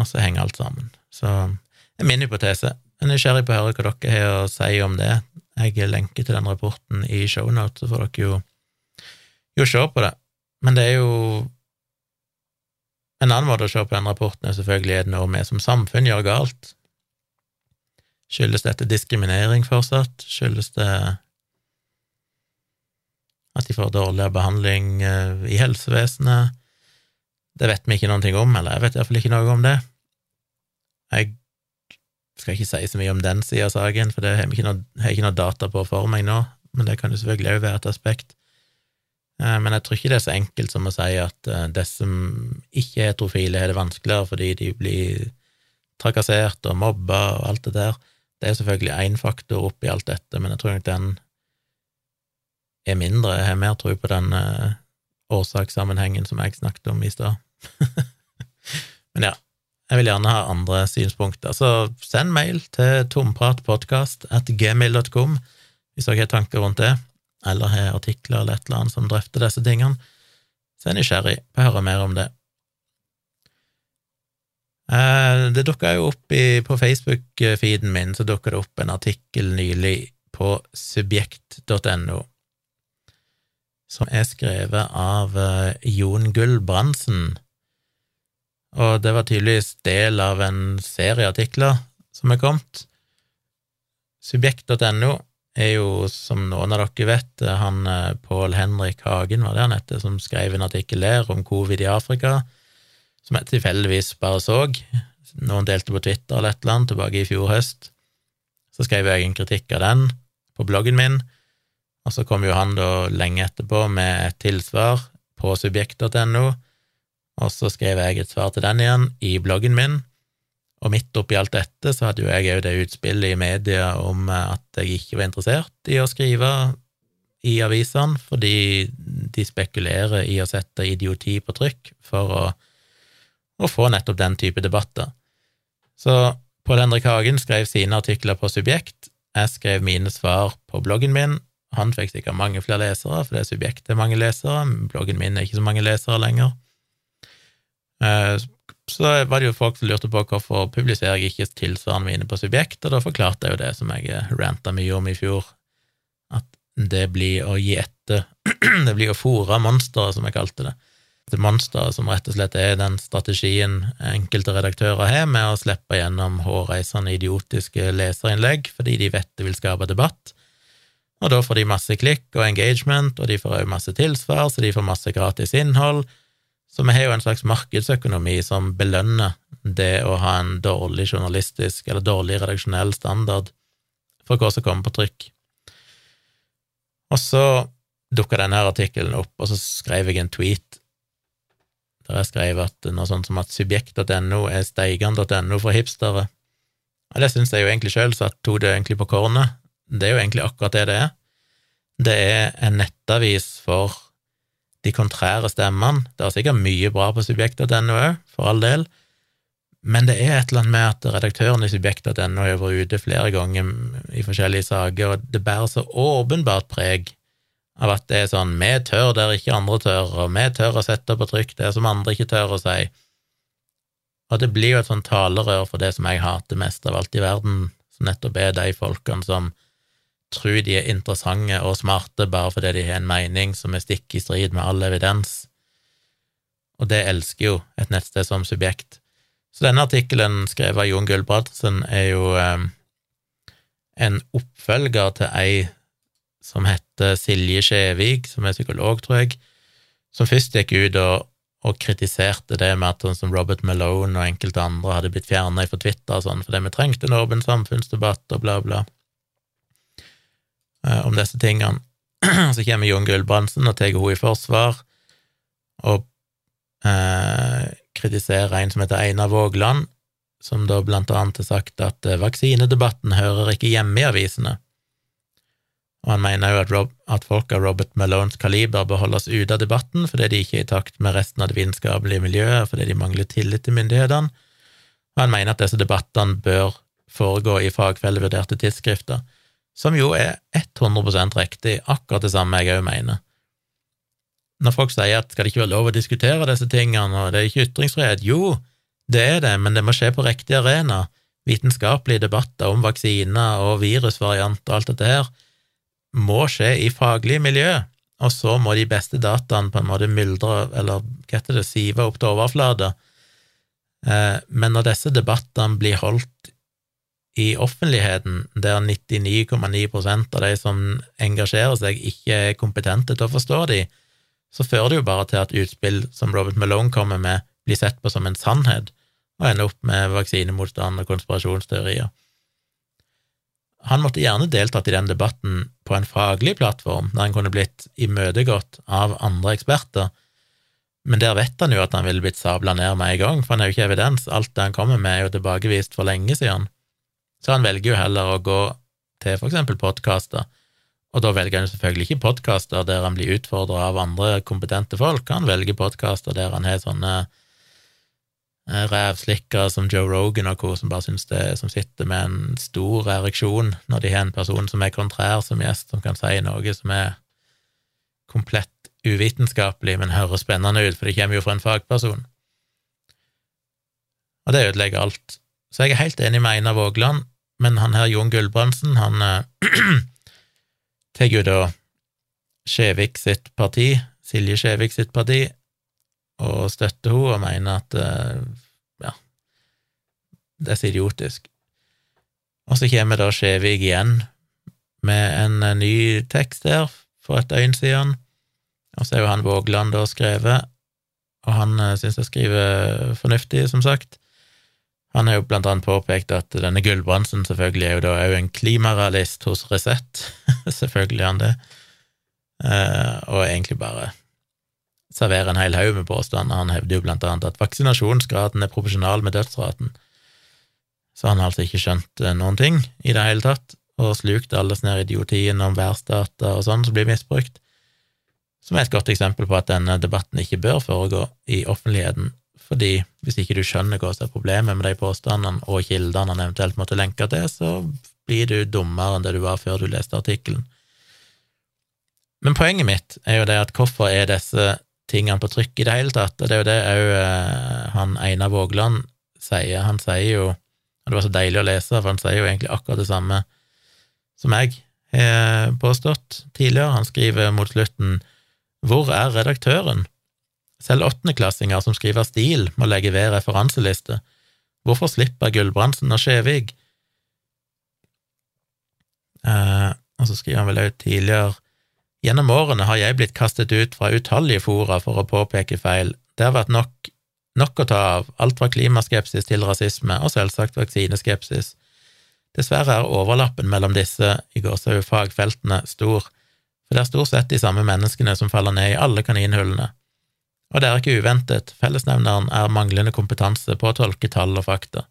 Og så henger alt sammen. Så det er min hypotese. Jeg er nysgjerrig på å høre hva dere har å si om det. Jeg lenker til den rapporten i shownotes, så får dere jo, jo se på det. Men det er jo En annen måte å se på den rapporten er selvfølgelig er det noe vi som samfunn gjør galt. Skyldes dette diskriminering fortsatt? Skyldes det at de får dårligere behandling eh, i helsevesenet. Det vet vi ikke ting om, eller jeg vet iallfall ikke noe om det. Jeg skal ikke si så mye om den sida av saken, for det har jeg ikke, noe, ikke noe data på for meg nå, men det kan jo selvfølgelig òg være et aspekt. Eh, men jeg tror ikke det er så enkelt som å si at de som ikke er heterofile, har det vanskeligere fordi de blir trakassert og mobba og alt det der. Det er selvfølgelig én faktor oppi alt dette, men jeg tror nok den er mindre. Jeg har mer tro på den uh, årsakssammenhengen som jeg snakket om i stad. Men ja, jeg vil gjerne ha andre synspunkter, så send mail til tompratpodkast at gmail.com hvis dere har tanker rundt det, eller har artikler eller et eller annet som drøfter disse tingene. Så er jeg nysgjerrig på å høre mer om det. Eh, det dukka jo opp i, på Facebook-feeden min, så dukka det opp en artikkel nylig på subjekt.no som er skrevet av uh, Jon Gulbrandsen, og det var tydeligvis del av en serie artikler som er kommet. Subjekt.no er jo, som noen av dere vet, han Pål Henrik Hagen, var det han heter, som skrev en artikkel der om covid i Afrika, som jeg tilfeldigvis bare så. Noen delte på Twitter eller et eller annet tilbake i fjor høst. Så skrev jeg en kritikk av den på bloggen min, og så kom jo han da lenge etterpå med et tilsvar på subjekt.no, og så skrev jeg et svar til den igjen i bloggen min, og midt oppi alt dette så hadde jo jeg òg det utspillet i media om at jeg ikke var interessert i å skrive i avisene, fordi de spekulerer i å sette idioti på trykk for å, å få nettopp den type debatter. Så Pål Henrik Hagen skrev sine artikler på Subjekt, jeg skrev mine svar på bloggen min, han fikk sikkert mange flere lesere, for det er subjektet er mange lesere, bloggen min er ikke så mange lesere lenger. Eh, så var det jo folk som lurte på hvorfor publiserer jeg ikke tilsvarende mine på Subjekt, og da forklarte jeg jo det som jeg ranta mye om i fjor, at det blir å gi etter, det blir å fòre monsteret, som jeg kalte det. Det monsteret som rett og slett er den strategien enkelte redaktører har med å slippe gjennom hårreisende idiotiske leserinnlegg fordi de vet det vil skape debatt, og da får de masse klikk og engagement, og de får òg masse tilsvar, så de får masse gratis innhold, så vi har jo en slags markedsøkonomi som belønner det å ha en dårlig journalistisk eller dårlig redaksjonell standard for hva som kommer på trykk. Og så dukka denne artikkelen opp, og så skrev jeg en tweet der jeg skrev at noe sånt som at subjekt.no er steigan.no for hipstere. Og det syns jeg jo egentlig sjøl, jeg tok det egentlig på kornet. Det er jo egentlig akkurat det det er. Det er en nettavis for de kontrære stemmene. Det er sikkert mye bra på subjekt.no òg, for all del, men det er et eller annet med at redaktøren i subjekt.no har vært ute flere ganger i forskjellige saker, og det bærer så åpenbart preg av at det er sånn vi tør der ikke andre tør, og vi tør å sette på trykk det som andre ikke tør å si. Og det blir jo et sånn talerør for det som jeg hater mest av alt i verden, som nettopp er de folkene som tror de er interessante og smarte bare fordi de har en mening som er stikk i strid med all evidens. Og det elsker jo et nettsted som subjekt. Så denne artikkelen skrevet av Jon Gulbrandsen er jo eh, en oppfølger til ei som heter Silje Skjevik, som er psykolog, tror jeg, som først gikk ut og, og kritiserte det med at sånn som Robert Malone og enkelte andre hadde blitt fjerna fra Twitter og sånn fordi vi trengte en åpen samfunnsdebatt og bla, bla om disse tingene. Så kommer Jon Gulbrandsen og tar henne i forsvar og eh, kritiserer en som heter Einar Vågland, som da blant annet har sagt at eh, vaksinedebatten hører ikke hjemme i avisene. Og han mener jo at, Rob, at folk av Robert Malones kaliber bør holdes ute av debatten fordi de ikke er i takt med resten av det vitenskapelige miljøet, fordi de mangler tillit til myndighetene. Og han mener at disse debattene bør foregå i fagfellevurderte tidsskrifter som jo er 100% riktig, akkurat det samme jeg òg mener. Når folk sier at skal det ikke være lov å diskutere disse tingene, og det er ikke ytringsfrihet, jo, det er det, men det må skje på riktig arena. Vitenskapelige debatter om vaksiner og virusvarianter og alt dette her må skje i faglige miljø, og så må de beste dataene på en måte myldre, eller hva heter det, sive opp til overflata. Eh, men når disse debattene blir holdt i offentligheten, der 99,9% av de som engasjerer seg, ikke er kompetente til å forstå de, så fører det jo bare til at utspill som Robert Malone kommer med, blir sett på som en sannhet, og ender opp med vaksinemotstand og konspirasjonsteorier. Han måtte gjerne deltatt i den debatten på en faglig plattform, der han kunne blitt imøtegått av andre eksperter, men der vet han jo at han ville blitt sabla ned med en gang, for han har jo ikke evidens, alt det han kommer med er jo tilbakevist for lenge siden. Så han velger jo heller å gå til for eksempel podkaster, og da velger han selvfølgelig ikke podkaster der han blir utfordra av andre kompetente folk, han velger podkaster der han har sånne eh, rævslikkere som Joe Rogan og co., som bare syns det som sitter med en stor ereksjon når de har en person som er kontrær som gjest, som kan si noe som er komplett uvitenskapelig, men høres spennende ut, for det kommer jo fra en fagperson. Og det ødelegger alt. Så jeg er helt enig med Einar Vågland men han her Jon Gulbrandsen, han eh, tar jo da Skjevik sitt parti, Silje Skjevik sitt parti, og støtter henne og mener at eh, ja, det er så idiotisk. Og så kommer da Skjevik igjen med en eh, ny tekst der for et døgn siden, og så er jo han Vågland da skrevet, og han syns jeg skriver fornuftig, som sagt. Han har jo blant annet påpekt at denne Gulbrandsen selvfølgelig er jo da òg en klimarealist hos Resett, selvfølgelig er han det, uh, og egentlig bare serverer en hel haug med påstander. Han hevder jo blant annet at vaksinasjonsgraden er proporsjonal med dødsraten. Så han har altså ikke skjønt uh, noen ting i det hele tatt, og slukt alle sånne idiotien om værstater og sånn som blir misbrukt, som er et godt eksempel på at denne debatten ikke bør foregå i offentligheten, fordi hvis ikke du skjønner hva som er problemet med de påstandene og kildene han eventuelt måtte lenke til, så blir du dummere enn det du var før du leste artikkelen. Men poenget mitt er jo det at hvorfor er disse tingene på trykk i det hele tatt? Og det er jo det òg eh, han Einar Vågland sier. Han sier jo, og det var så deilig å lese, for han sier jo egentlig akkurat det samme som jeg har påstått tidligere. Han skriver mot slutten Hvor er redaktøren? Selv åttendeklassinger som skriver stil, må legge ved referanseliste. Hvorfor slipper Gulbrandsen og Skjevig? Eh, og så skriver han vel også tidligere Gjennom årene har jeg blitt kastet ut fra utallige fora for å påpeke feil. Det har vært nok, nok å ta av, alt fra klimaskepsis til rasisme, og selvsagt vaksineskepsis. Dessverre er overlappen mellom disse i fagfeltene stor, for det er stort sett de samme menneskene som faller ned i alle kaninhullene. Og det er ikke uventet, fellesnevneren er manglende kompetanse på å tolke tall og fakta.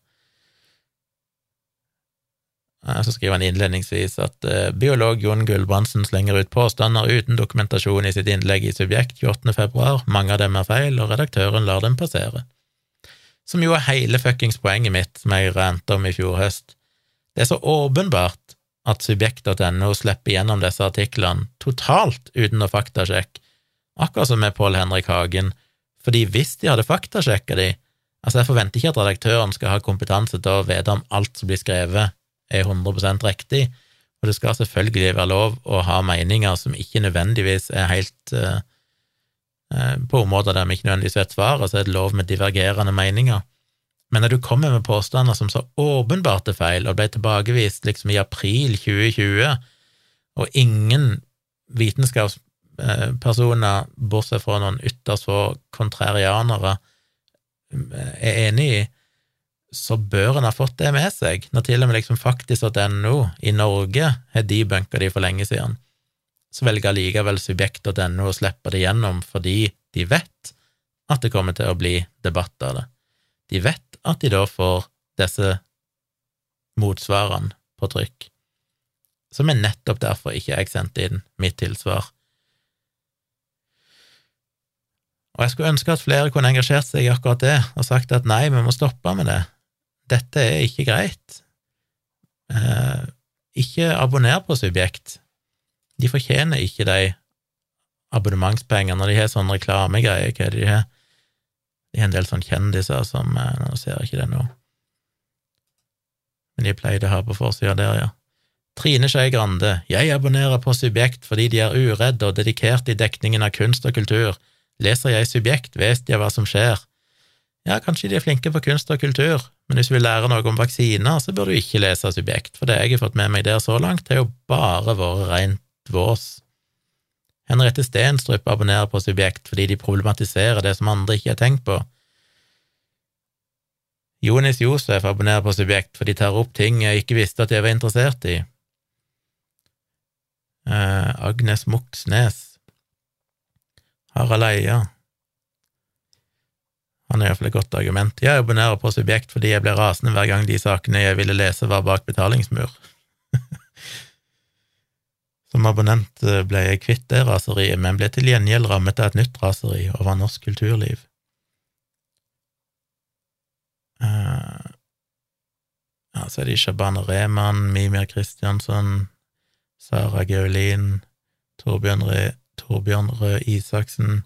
Eh, så skriver han innledningsvis at uh, biolog Jon Gulbrandsen slenger ut påstander uten dokumentasjon i sitt innlegg i Subjekt 28. februar, mange av dem er feil, og redaktøren lar dem passere. Som jo er hele fuckings poenget mitt, som jeg rante om i fjor høst. Det er så åpenbart at subjekt.no slipper gjennom disse artiklene totalt uten å faktasjekke, akkurat som med Pål Henrik Hagen, fordi hvis de hadde faktasjekka de, altså jeg forventer ikke at redaktøren skal ha kompetanse til å vite om alt som blir skrevet er 100% riktig, og det skal selvfølgelig være lov å ha meninger som ikke nødvendigvis er helt uh, uh, På områder der vi ikke nødvendigvis vet svaret, så er det lov med divergerende meninger. Men når du kommer med påstander som så åpenbart er feil, og ble tilbakevist liksom i april 2020, og ingen vitenskapspersoner, bortsett fra noen ytterst få kontrarianere, er enig i, så bør en ha fått det med seg, når til og med liksom NO i Norge har debunka de for lenge siden. Så velger allikevel subjekt.no å slippe det gjennom fordi de vet at det kommer til å bli debatt av det. De vet at de da får disse motsvarene på trykk, som er nettopp derfor ikke jeg sendte inn mitt tilsvar. Og jeg skulle ønske at flere kunne engasjert seg i akkurat det og sagt at nei, vi må stoppe med det, dette er ikke greit. Eh, ikke abonner på Subjekt. De fortjener ikke de abonnementspengene når de har sånne reklamegreier. Hva er det de har? De har en del sånne kjendiser som eh, Nå ser jeg ikke det nå, men de pleide å ha på forsida der, ja. Trine Skei Grande, jeg abonnerer på Subjekt fordi de er uredde og dedikerte i dekningen av kunst og kultur. Leser jeg Subjekt, vet jeg hva som skjer. Ja, kanskje de er flinke på kunst og kultur, men hvis du vil lære noe om vaksiner, så bør du ikke lese Subjekt, for det jeg har fått med meg der så langt, har jo bare vært rent vås. Henriette Stenstrup abonnerer på Subjekt fordi de problematiserer det som andre ikke har tenkt på. Jonis Josef abonnerer på Subjekt fordi de tar opp ting jeg ikke visste at jeg var interessert i. Uh, Agnes Moxnes Harald Eia Han er iallfall et godt argument. Jeg abonnerer på Subjekt fordi jeg ble rasende hver gang de sakene jeg ville lese, var bak betalingsmur. Som abonnent eh, ble jeg kvitt det raseriet, men ble til gjengjeld rammet av et nytt raseri over norsk kulturliv. Uh, ja, så er det Shabana Rehman, Mimir Kristiansson, Sara Gaulin, Torbjørn, Re, Torbjørn Røe Isaksen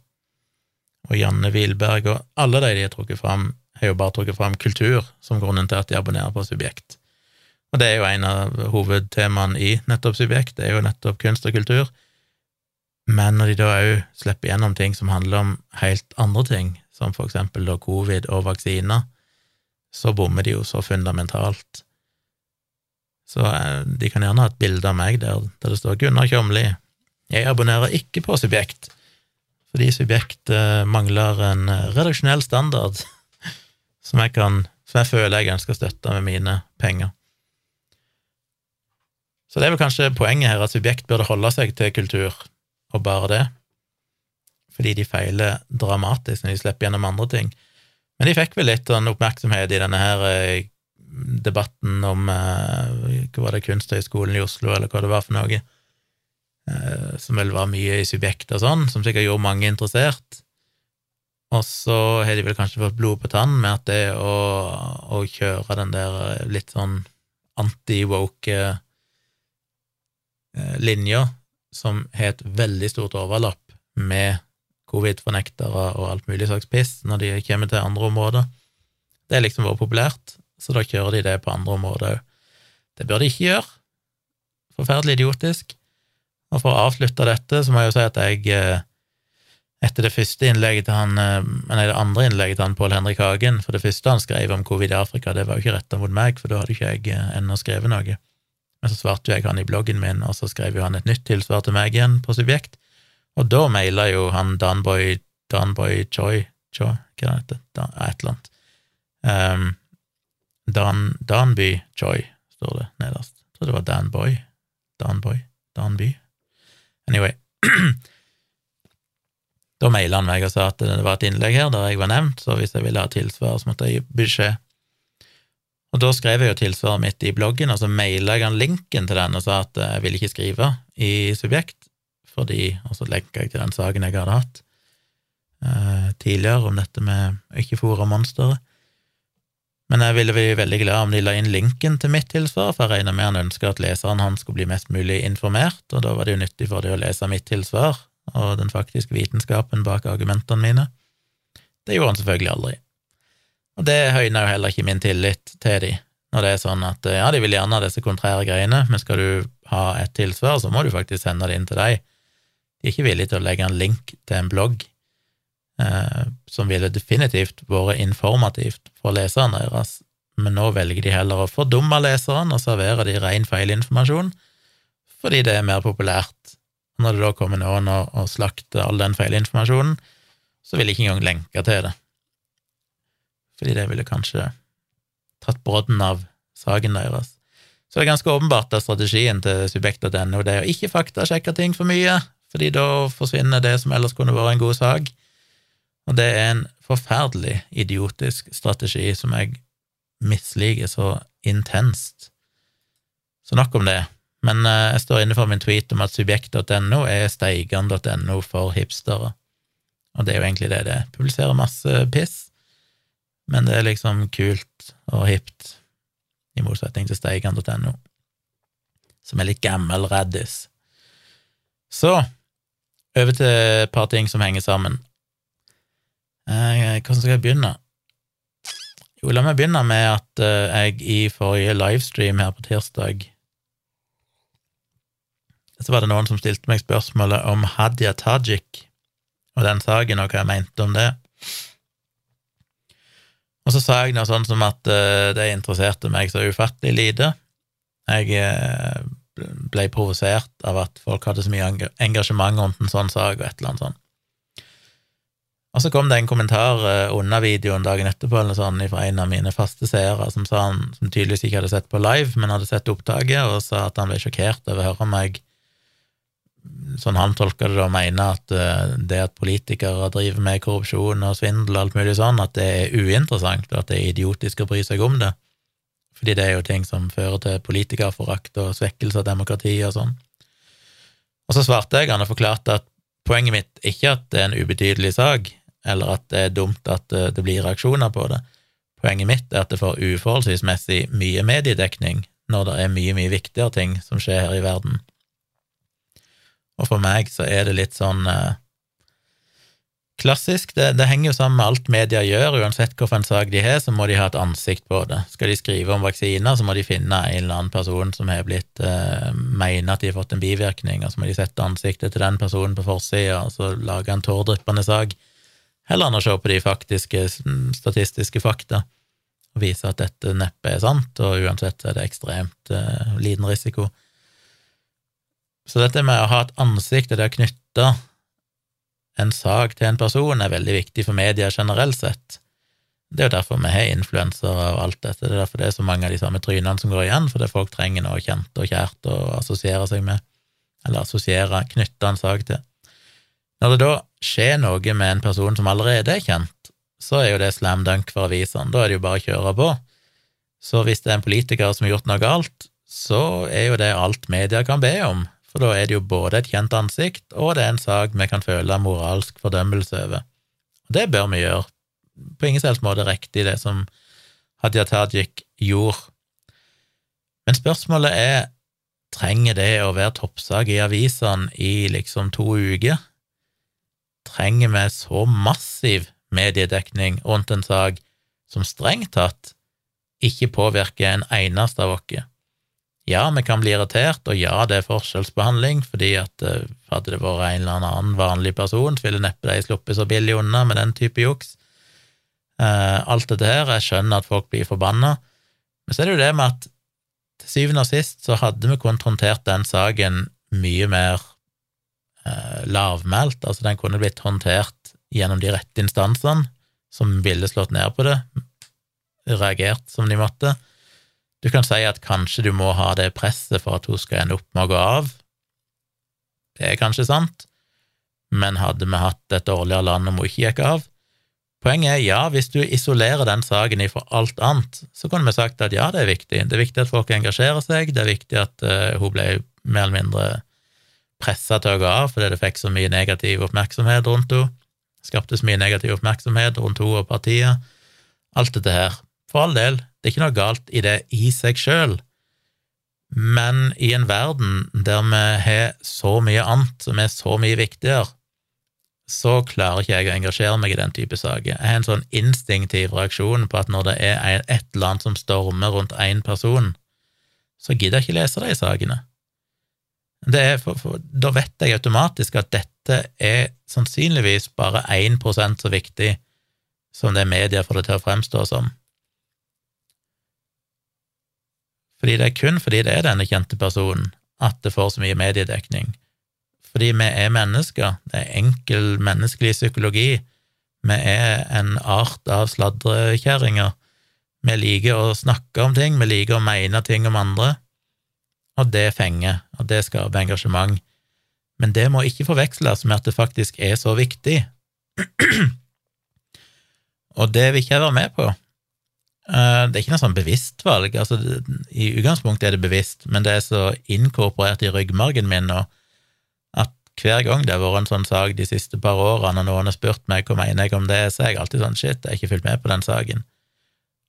og Janne Wilberg, og alle de de har trukket fram, har jo bare trukket fram kultur som grunnen til at de abonnerer på Subjekt. Og det er jo en av hovedtemaene i nettopp Subjekt, det er jo nettopp kunst og kultur. Men når de da òg slipper gjennom ting som handler om helt andre ting, som for eksempel da covid og vaksiner, så bommer de jo så fundamentalt. Så eh, de kan gjerne ha et bilde av meg der, der det står Gunnar Kjomli. Jeg abonnerer ikke på Subjekt, fordi Subjekt eh, mangler en eh, redaksjonell standard som jeg kan som jeg føler jeg ønsker å støtte med mine penger. Så det er vel kanskje poenget her, at Subjekt burde holde seg til kultur, og bare det, fordi de feiler dramatisk når de slipper gjennom andre ting. Men de fikk vel litt sånn oppmerksomhet i denne her eh, debatten om hva var det, Kunsthøgskolen i Oslo, eller hva det var for noe, som vel var mye i subjekt og sånn, som sikkert gjorde mange interessert. Og så har de vel kanskje fått blod på tann med at det å, å kjøre den der litt sånn anti-woke linja, som har et veldig stort overlapp med covid-fornektere og alt mulig slags piss når de kommer til andre områder. Det har liksom vært populært, så da kjører de det på andre områder òg. Det bør de ikke gjøre. Forferdelig idiotisk. Og for å avslutte dette, så må jeg jo si at jeg eh, etter det første innlegget til han, eh, nei, det andre innlegget til han Pål Henrik Hagen, for det første han skrev om covid i Afrika, det var jo ikke retta mot meg, for da hadde ikke jeg eh, ennå skrevet noe. Men så svarte jeg han i bloggen min, og så skrev jo han et nytt tilsvar til meg igjen på Subjekt, og da maila jo han Danboy Danboy Choi Choi, hva heter det, et eller annet. Um, Dan, Danby Choi, står det nederst. Jeg tror det var Danboy. Danboy. Danby. Anyway. da maila han meg og sa at det var et innlegg her der jeg var nevnt, så hvis jeg ville ha tilsvar, så måtte jeg gi beskjed. Og da skrev jeg jo tilsvaret mitt i bloggen, og så maila jeg han linken til den og sa at jeg ville ikke skrive i Subjekt, fordi Og så lenka jeg til den saken jeg hadde hatt eh, tidligere om dette med ikke fôre monsteret. Men jeg ville bli veldig glad om de la inn linken til mitt tilsvar, for jeg regner med han ønsker at leseren hans skulle bli mest mulig informert, og da var det jo nyttig for dem å lese mitt tilsvar og den faktiske vitenskapen bak argumentene mine. Det gjorde han selvfølgelig aldri. Og det høyner jo heller ikke min tillit til de, når det er sånn at ja, de vil gjerne ha disse kontrære greiene, men skal du ha et tilsvar, så må du faktisk sende det inn til deg. De er ikke villige til å legge en link til en blogg eh, som ville definitivt vært informativt for leserne deres, men nå velger de heller å fordumme leseren og servere de ren feilinformasjon, fordi det er mer populært. Når det da kommer noen og slakter all den feilinformasjonen, så vil de ikke engang lenke til det, fordi det ville kanskje tatt brodden av saken deres. Så det er ganske åpenbart at strategien til subjekt.no det er å ikke faktasjekke ting for mye, fordi da forsvinner det som ellers kunne vært en god sak. Og det er en forferdelig idiotisk strategi som jeg misliker så intenst. Så nok om det. Men eh, jeg står inne for min tweet om at subjekt.no er steigan.no for hipstere. Og det er jo egentlig det det er. Publiserer masse piss, men det er liksom kult og hipt, i motsetning til steigan.no, som er litt gammel raddis. Så over til et par ting som henger sammen. Eh, hvordan skal jeg begynne? Jo, la meg begynne med at eh, jeg i forrige livestream her på tirsdag så var det noen som stilte meg spørsmålet om Hadia Tajik og den saken, og hva jeg mente om det. Og så sa jeg noe sånn som at uh, det interesserte meg så ufattelig lite. Jeg ble provosert av at folk hadde så mye engasjement rundt en sånn sak, og et eller annet sånt. Og så kom det en kommentar eh, under videoen dagen etterpå eller sånn, fra en av mine faste seere som sa han, som tydeligvis ikke hadde sett på live, men hadde sett opptaket, og sa at han ble sjokkert over å høre meg sånn han tolka det, og mene at eh, det at politikere driver med korrupsjon og svindel og alt mulig sånn, at det er uinteressant, og at det er idiotisk å bry seg om det fordi det er jo ting som fører til politikerforakt og svekkelse av demokrati og sånn. Og så svarte jeg han og forklarte at poenget mitt ikke at det er en ubetydelig sak, eller at det er dumt at eh, det blir reaksjoner på det. Poenget mitt er at det får uforholdsmessig mye mediedekning når det er mye, mye viktigere ting som skjer her i verden. Og for meg så er det litt sånn eh, Klassisk. Det, det, henger jo sammen med alt media gjør, uansett hvilken sak de har, så må de ha et ansikt på det. Skal de skrive om vaksiner, så må de finne en eller annen person som har blitt eh, mener at de har fått en bivirkning, og så må de sette ansiktet til den personen på forsida, og så lage en tåredryppende sak, heller enn å se på de faktiske statistiske fakta. og vise at dette neppe er sant, og uansett er det ekstremt uh, liten risiko. Så dette med å ha et ansikt og det å knytte en sak til en person er veldig viktig for media generelt sett. Det er jo derfor vi har influensere og alt dette, det er derfor det er så mange av de samme trynene som går igjen, fordi folk trenger noe kjent og kjært å assosiere seg med, eller assosiere, knytte en sak til. Når det da skjer noe med en person som allerede er kjent, så er jo det slam dunk for avisene. Da er det jo bare å kjøre på. Så hvis det er en politiker som har gjort noe galt, så er jo det alt media kan be om, for da er det jo både et kjent ansikt, og det er en sak vi kan føle moralsk fordømmelse over. Og det bør vi gjøre. På ingen selvs måte riktig, det som Hadia Tajik gjorde. Men spørsmålet er, trenger det å være toppsak i avisene i liksom to uker? Trenger vi så massiv mediedekning rundt en sak som strengt tatt ikke påvirker en eneste av oss. Ja, vi kan bli irritert, og ja, det er forskjellsbehandling, fordi at uh, hadde det vært en eller annen vanlig person, så ville neppe de sluppet så billig unna med den type juks. Uh, alt dette her, jeg skjønner at folk blir forbanna, men så er det jo det med at til syvende og sist så hadde vi konfrontert den saken mye mer lavmælt, altså den kunne blitt håndtert gjennom de rette instansene som ville slått ned på det, reagert som de måtte. Du kan si at kanskje du må ha det presset for at hun skal ende opp med å gå av. Det er kanskje sant, men hadde vi hatt et dårligere land om hun ikke gikk av? Poenget er ja, hvis du isolerer den saken ifra alt annet, så kunne vi sagt at ja, det er viktig. Det er viktig at folk engasjerer seg, det er viktig at uh, hun ble mer eller mindre pressa til å gå av fordi det fikk så mye negativ oppmerksomhet rundt henne skapte så mye negativ oppmerksomhet rundt henne og partiet. Alt dette her. For all del, det er ikke noe galt i det i seg sjøl, men i en verden der vi har så mye annet som er så mye viktigere, så klarer ikke jeg å engasjere meg i den type saker. Jeg har en sånn instinktiv reaksjon på at når det er et eller annet som stormer rundt én person, så gidder jeg ikke lese de sakene. For, for, da vet jeg automatisk at dette er sannsynligvis bare 1% så viktig som det media får det til å fremstå som. Fordi det er kun fordi det er denne kjente personen at det får så mye mediedekning. Fordi vi er mennesker, det er enkel menneskelig psykologi, vi er en art av sladrekjerringer. Vi liker å snakke om ting, vi liker å mene ting om andre, og det fenger, og det skaper engasjement. Men det må ikke forveksles med at det faktisk er så viktig. og det vil ikke jeg være med på. Eh, det er ikke noe sånn bevisst valg. Altså, I utgangspunktet er det bevisst, men det er så inkorporert i ryggmargen min nå at hver gang det har vært en sånn sak de siste par årene, og noen har spurt meg hva mener jeg om det, så er jeg alltid sånn shit, jeg har ikke fulgt med på den saken.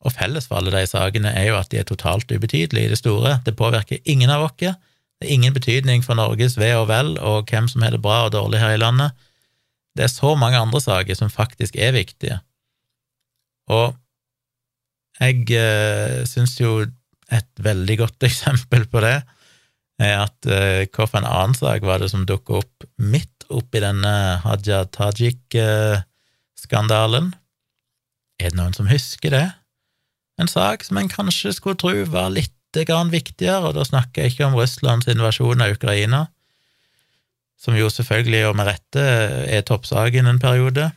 Og felles for alle de sakene er jo at de er totalt ubetydelige i det store. Det påvirker ingen av oss. Det er ingen betydning for Norges ve og vel og hvem som har det bra og dårlig her i landet. Det er så mange andre saker som faktisk er viktige. Og jeg eh, syns jo et veldig godt eksempel på det er at eh, en annen sak var det som dukka opp midt oppi denne Haja Tajik-skandalen? Er det noen som husker det? En sak som en kanskje skulle tro var litt viktigere, og da snakker jeg ikke om Russlands invasjon av Ukraina, som jo selvfølgelig, og med rette, er toppsaken en periode.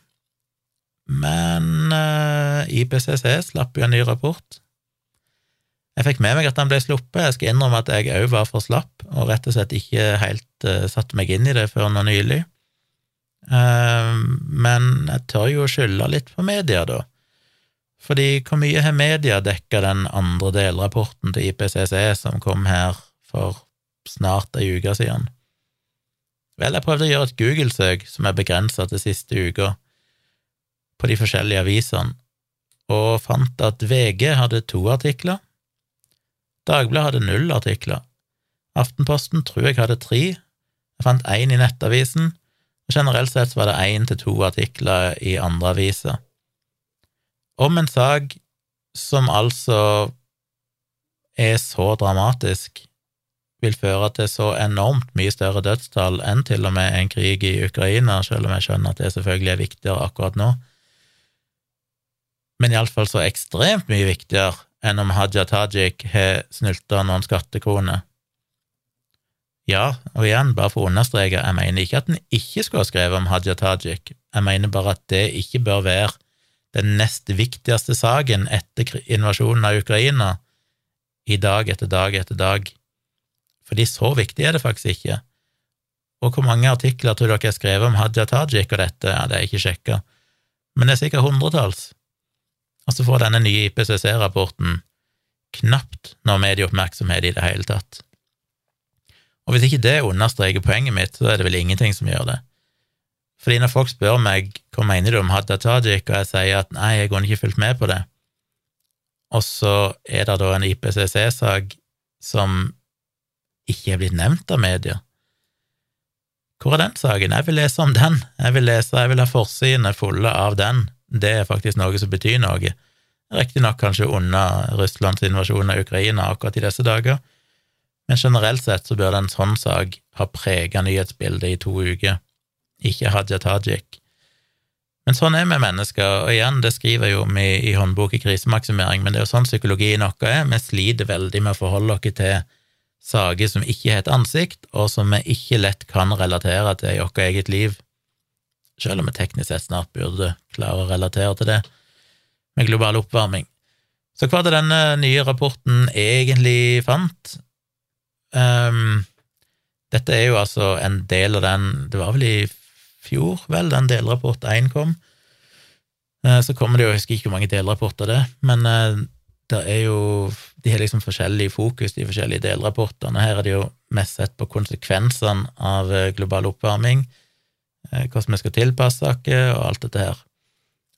Men uh, eh, IPCC slapp jo en ny rapport. Jeg fikk med meg at den ble sluppet, jeg skal innrømme at jeg òg var for slapp, og rett og slett ikke helt uh, satte meg inn i det før nå nylig. Uh, men jeg tør jo å skylde litt på media, da. Fordi hvor mye har media dekka den andre delrapporten til IPCC som kom her for snart ei uke siden? Vel, jeg prøvde å gjøre et Google-søk som er begrensa til siste uka, på de forskjellige avisene, og fant at VG hadde to artikler, Dagbladet hadde null artikler, Aftenposten tror jeg hadde tre, jeg fant én i Nettavisen, og generelt sett var det én til to artikler i andre aviser om en sak som altså er så dramatisk, vil føre til så enormt mye større dødstall enn til og med en krig i Ukraina, selv om jeg skjønner at det selvfølgelig er viktigere akkurat nå. men iallfall så ekstremt mye viktigere enn om Haja Tajik har snylta noen skattekroner. Ja, og igjen, bare for å understreke, jeg mener ikke at en ikke skulle ha skrevet om Haja Tajik, jeg mener bare at det ikke bør være den nest viktigste saken etter invasjonen av Ukraina, i dag etter dag etter dag. Fordi så viktig er det faktisk ikke. Og hvor mange artikler tror dere er skrevet om Hadia Tajik og dette? Ja, det er ikke sjekka, men det er sikkert hundretalls. Og så får denne nye IPCC-rapporten knapt noe medieoppmerksomhet i det hele tatt. Og hvis ikke det understreker poenget mitt, så er det vel ingenting som gjør det. Fordi når folk spør meg hva mener du om Hadia Tajik, og jeg sier at nei, jeg har ikke fulgt med på det, og så er det da en IPCC-sak som ikke er blitt nevnt av media. Hvor er den saken? Jeg vil lese om den. Jeg vil lese, jeg vil ha forsidene fulle av den. Det er faktisk noe som betyr noe. Riktignok kanskje under Russlands invasjon av Ukraina akkurat i disse dager, men generelt sett så burde en sånn sak ha prega nyhetsbildet i to uker ikke Hadia Tajik. Men sånn er vi mennesker, og igjen, det skriver jeg jo om i, i håndbok i krisemaksimering, men det er jo sånn psykologien vår er. Vi sliter veldig med å forholde oss til saker som ikke har et ansikt, og som vi ikke lett kan relatere til i vårt eget liv, selv om vi teknisk sett snart burde klare å relatere til det med global oppvarming. Så hva det denne nye rapporten egentlig fant? Um, dette er jo altså en del av den Det var vel i fjor, vel, den delrapport 1 kom. Eh, så kommer det jo, jeg husker ikke hvor mange delrapporter det men eh, det er jo De har liksom forskjellig fokus, de forskjellige delrapportene. Her er det jo mest sett på konsekvensene av eh, global oppvarming, hvordan vi skal tilpasse oss, og alt dette her.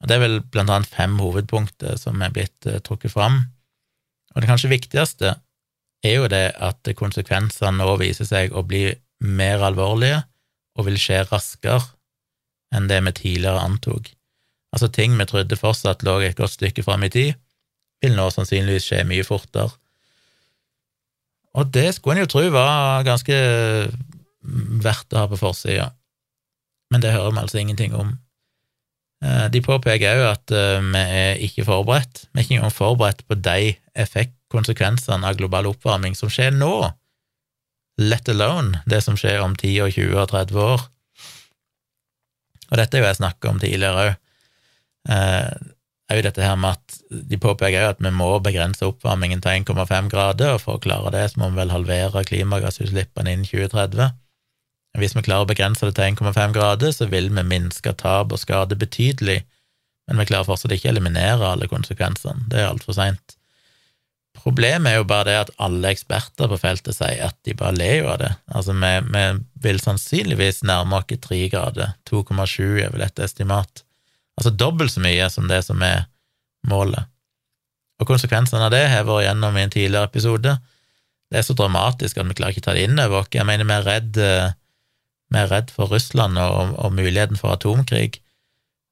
Og Det er vel blant annet fem hovedpunkter som er blitt trukket fram. Og det kanskje viktigste er jo det at konsekvensene nå viser seg å bli mer alvorlige og vil skje raskere enn det vi tidligere antok. Altså ting vi trodde fortsatt lå et godt stykke fram i tid, vil nå sannsynligvis skje mye fortere. Og det skulle en jo tro var ganske verdt å ha på forsida, men det hører vi altså ingenting om. Eh, de påpeker òg at eh, vi er ikke forberedt. Vi er ikke engang forberedt på de effektkonsekvensene av global oppvarming som skjer nå, let alone det som skjer om 10 og 20 og 30 år. Og dette er jo jeg snakka om tidligere òg. Eh, dette her med at De påpeker jo at vi må begrense oppvarmingen til 1,5 grader, og for å klare det så må vi vel halvere klimagassutslippene innen 2030. Hvis vi klarer å begrense det til 1,5 grader, så vil vi minske tap og skade betydelig, men vi klarer fortsatt ikke å eliminere alle konsekvensene. Det er altfor seint. Problemet er jo bare det at alle eksperter på feltet sier at de bare ler jo av det. Altså, vi, vi vil sannsynligvis nærme oss tre grader. 2,7 er vel et estimat. Altså dobbelt så mye som det som er målet. Og konsekvensene av det har vært gjennom i en tidligere episode. Det er så dramatisk at vi klarer ikke ta det inn over oss. Jeg mener, vi er redd, vi er redd for Russland og, og muligheten for atomkrig,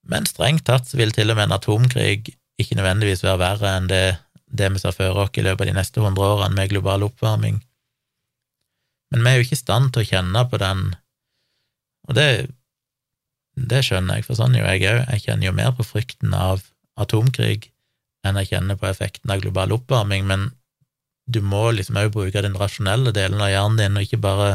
men strengt tatt vil til og med en atomkrig ikke nødvendigvis være verre enn det det vi ser for oss i løpet av de neste hundre årene med global oppvarming. Men vi er jo ikke i stand til å kjenne på den, og det, det skjønner jeg, for sånn er jo jeg òg. Jeg kjenner jo mer på frykten av atomkrig enn jeg kjenner på effekten av global oppvarming, men du må liksom òg bruke den rasjonelle delen av hjernen din, og ikke bare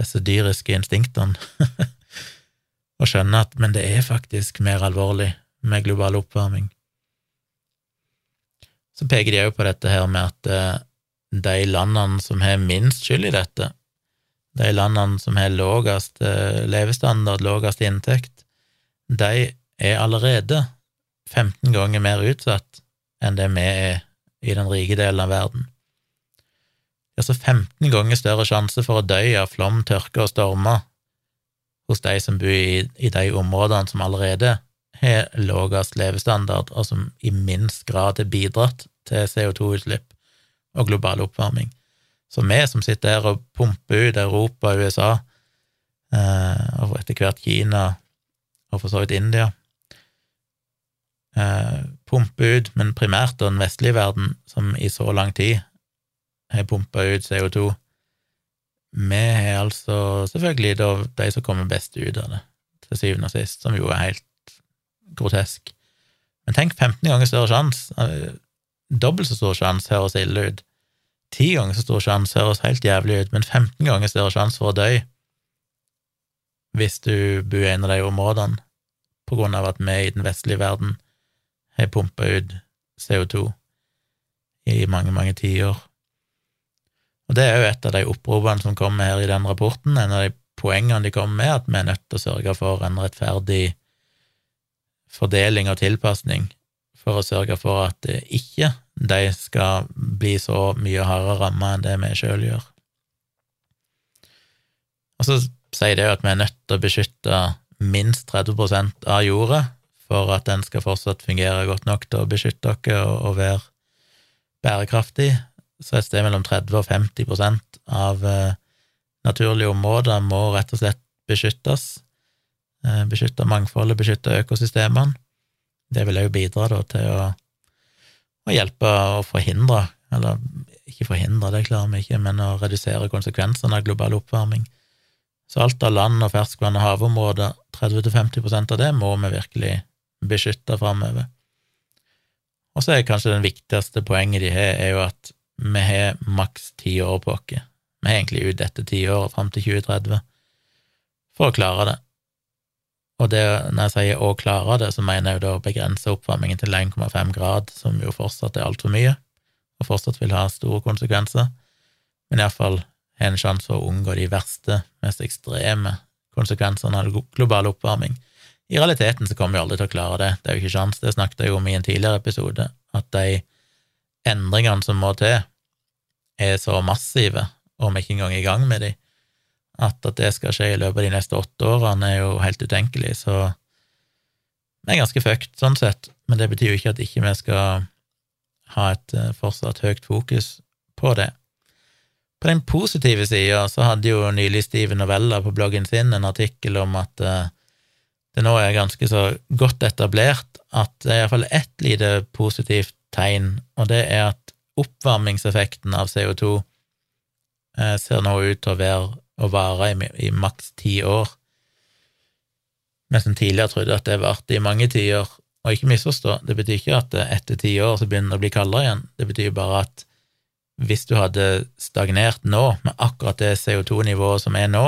disse dyriske instinktene, og skjønne at men det er faktisk mer alvorlig med global oppvarming. Så peker de òg på dette her med at eh, de landene som har minst skyld i dette, de landene som har lavest eh, levestandard, lavest inntekt, de er allerede 15 ganger mer utsatt enn det vi er i den rike delen av verden. Det er altså 15 ganger større sjanse for å dø av flom, tørke og stormer hos de som bor i, i de områdene som allerede har lavest levestandard, og som i minst grad har bidratt til CO2-utslipp og global oppvarming. Så vi som sitter her og pumper ut Europa og USA, eh, og etter hvert Kina, og for så vidt India, eh, pumper ut, men primært den vestlige verden, som i så lang tid har pumpa ut CO2, vi har altså selvfølgelig de som kommer best ut av det, til syvende og sist, som jo er helt grotesk. Men tenk 15 ganger større sjanse. eh, Dobbelt så stor sjanse høres ille ut. Ti ganger så stor sjanse høres helt jævlig ut, men 15 ganger større sjanse for å dø hvis du bor i en av de områdene, på grunn av at vi i den vestlige verden har pumpa ut CO2 i mange, mange tiår. Og det er jo et av de oppropene som kommer her i den rapporten, en av de poengene de kommer med, at vi er nødt til å sørge for en rettferdig fordeling og tilpasning for å sørge for at ikke de skal bli så mye hardere ramma enn det vi sjøl gjør. Og så sier det jo at vi er nødt til å beskytte minst 30% av jorda for at den skal fortsatt fungere godt nok til å beskytte dere og, være bærekraftig. Så et sted mellom 30 og 50% av eh, naturlige områder må rett og slett beskyttes. Eh, beskytte mangfoldet, beskytte økosystemene. Det vil òg bidra da, til å, å hjelpe å forhindre, eller ikke forhindre, det klarer vi ikke, men å redusere konsekvensene av global oppvarming. Så alt av land og ferskvann og havområder, 30-50% av det, må vi virkelig beskytte framover. Og så er kanskje den viktigste poenget de har, er jo at vi har maks ti år på oss. Vi har egentlig ut dette tiåret fram til 2030 for å klare det. Og det, når jeg sier å klare det, så mener jeg jo da å begrense oppvarmingen til 1,5 grad, som jo fortsatt er altfor mye, og fortsatt vil ha store konsekvenser, men iallfall har en sjanse for å unngå de verste, mest ekstreme konsekvensene av global oppvarming. I realiteten så kommer vi aldri til å klare det, det er jo ikke sjans, det snakket jeg om i en tidligere episode, at de endringene som må til, er så massive, og vi er ikke engang i gang med de, at, at det skal skje i løpet av de neste åtte årene, er jo helt utenkelig, så vi er ganske fucked sånn sett, men det betyr jo ikke at ikke vi skal ha et eh, fortsatt høyt fokus på det. På den positive sida så hadde jo nylig Steven Novella på bloggen sin en artikkel om at uh, det nå er ganske så godt etablert at det er iallfall ett lite positivt tegn, og det er at oppvarmingseffekten av CO2 uh, eh, ser nå ut til å være å vare i, i maks ti år. Mens en tidligere trodde at det varte i mange tiår. Og ikke misforstå, det betyr ikke at etter ti år så begynner det å bli kaldere igjen. Det betyr bare at hvis du hadde stagnert nå, med akkurat det CO2-nivået som er nå,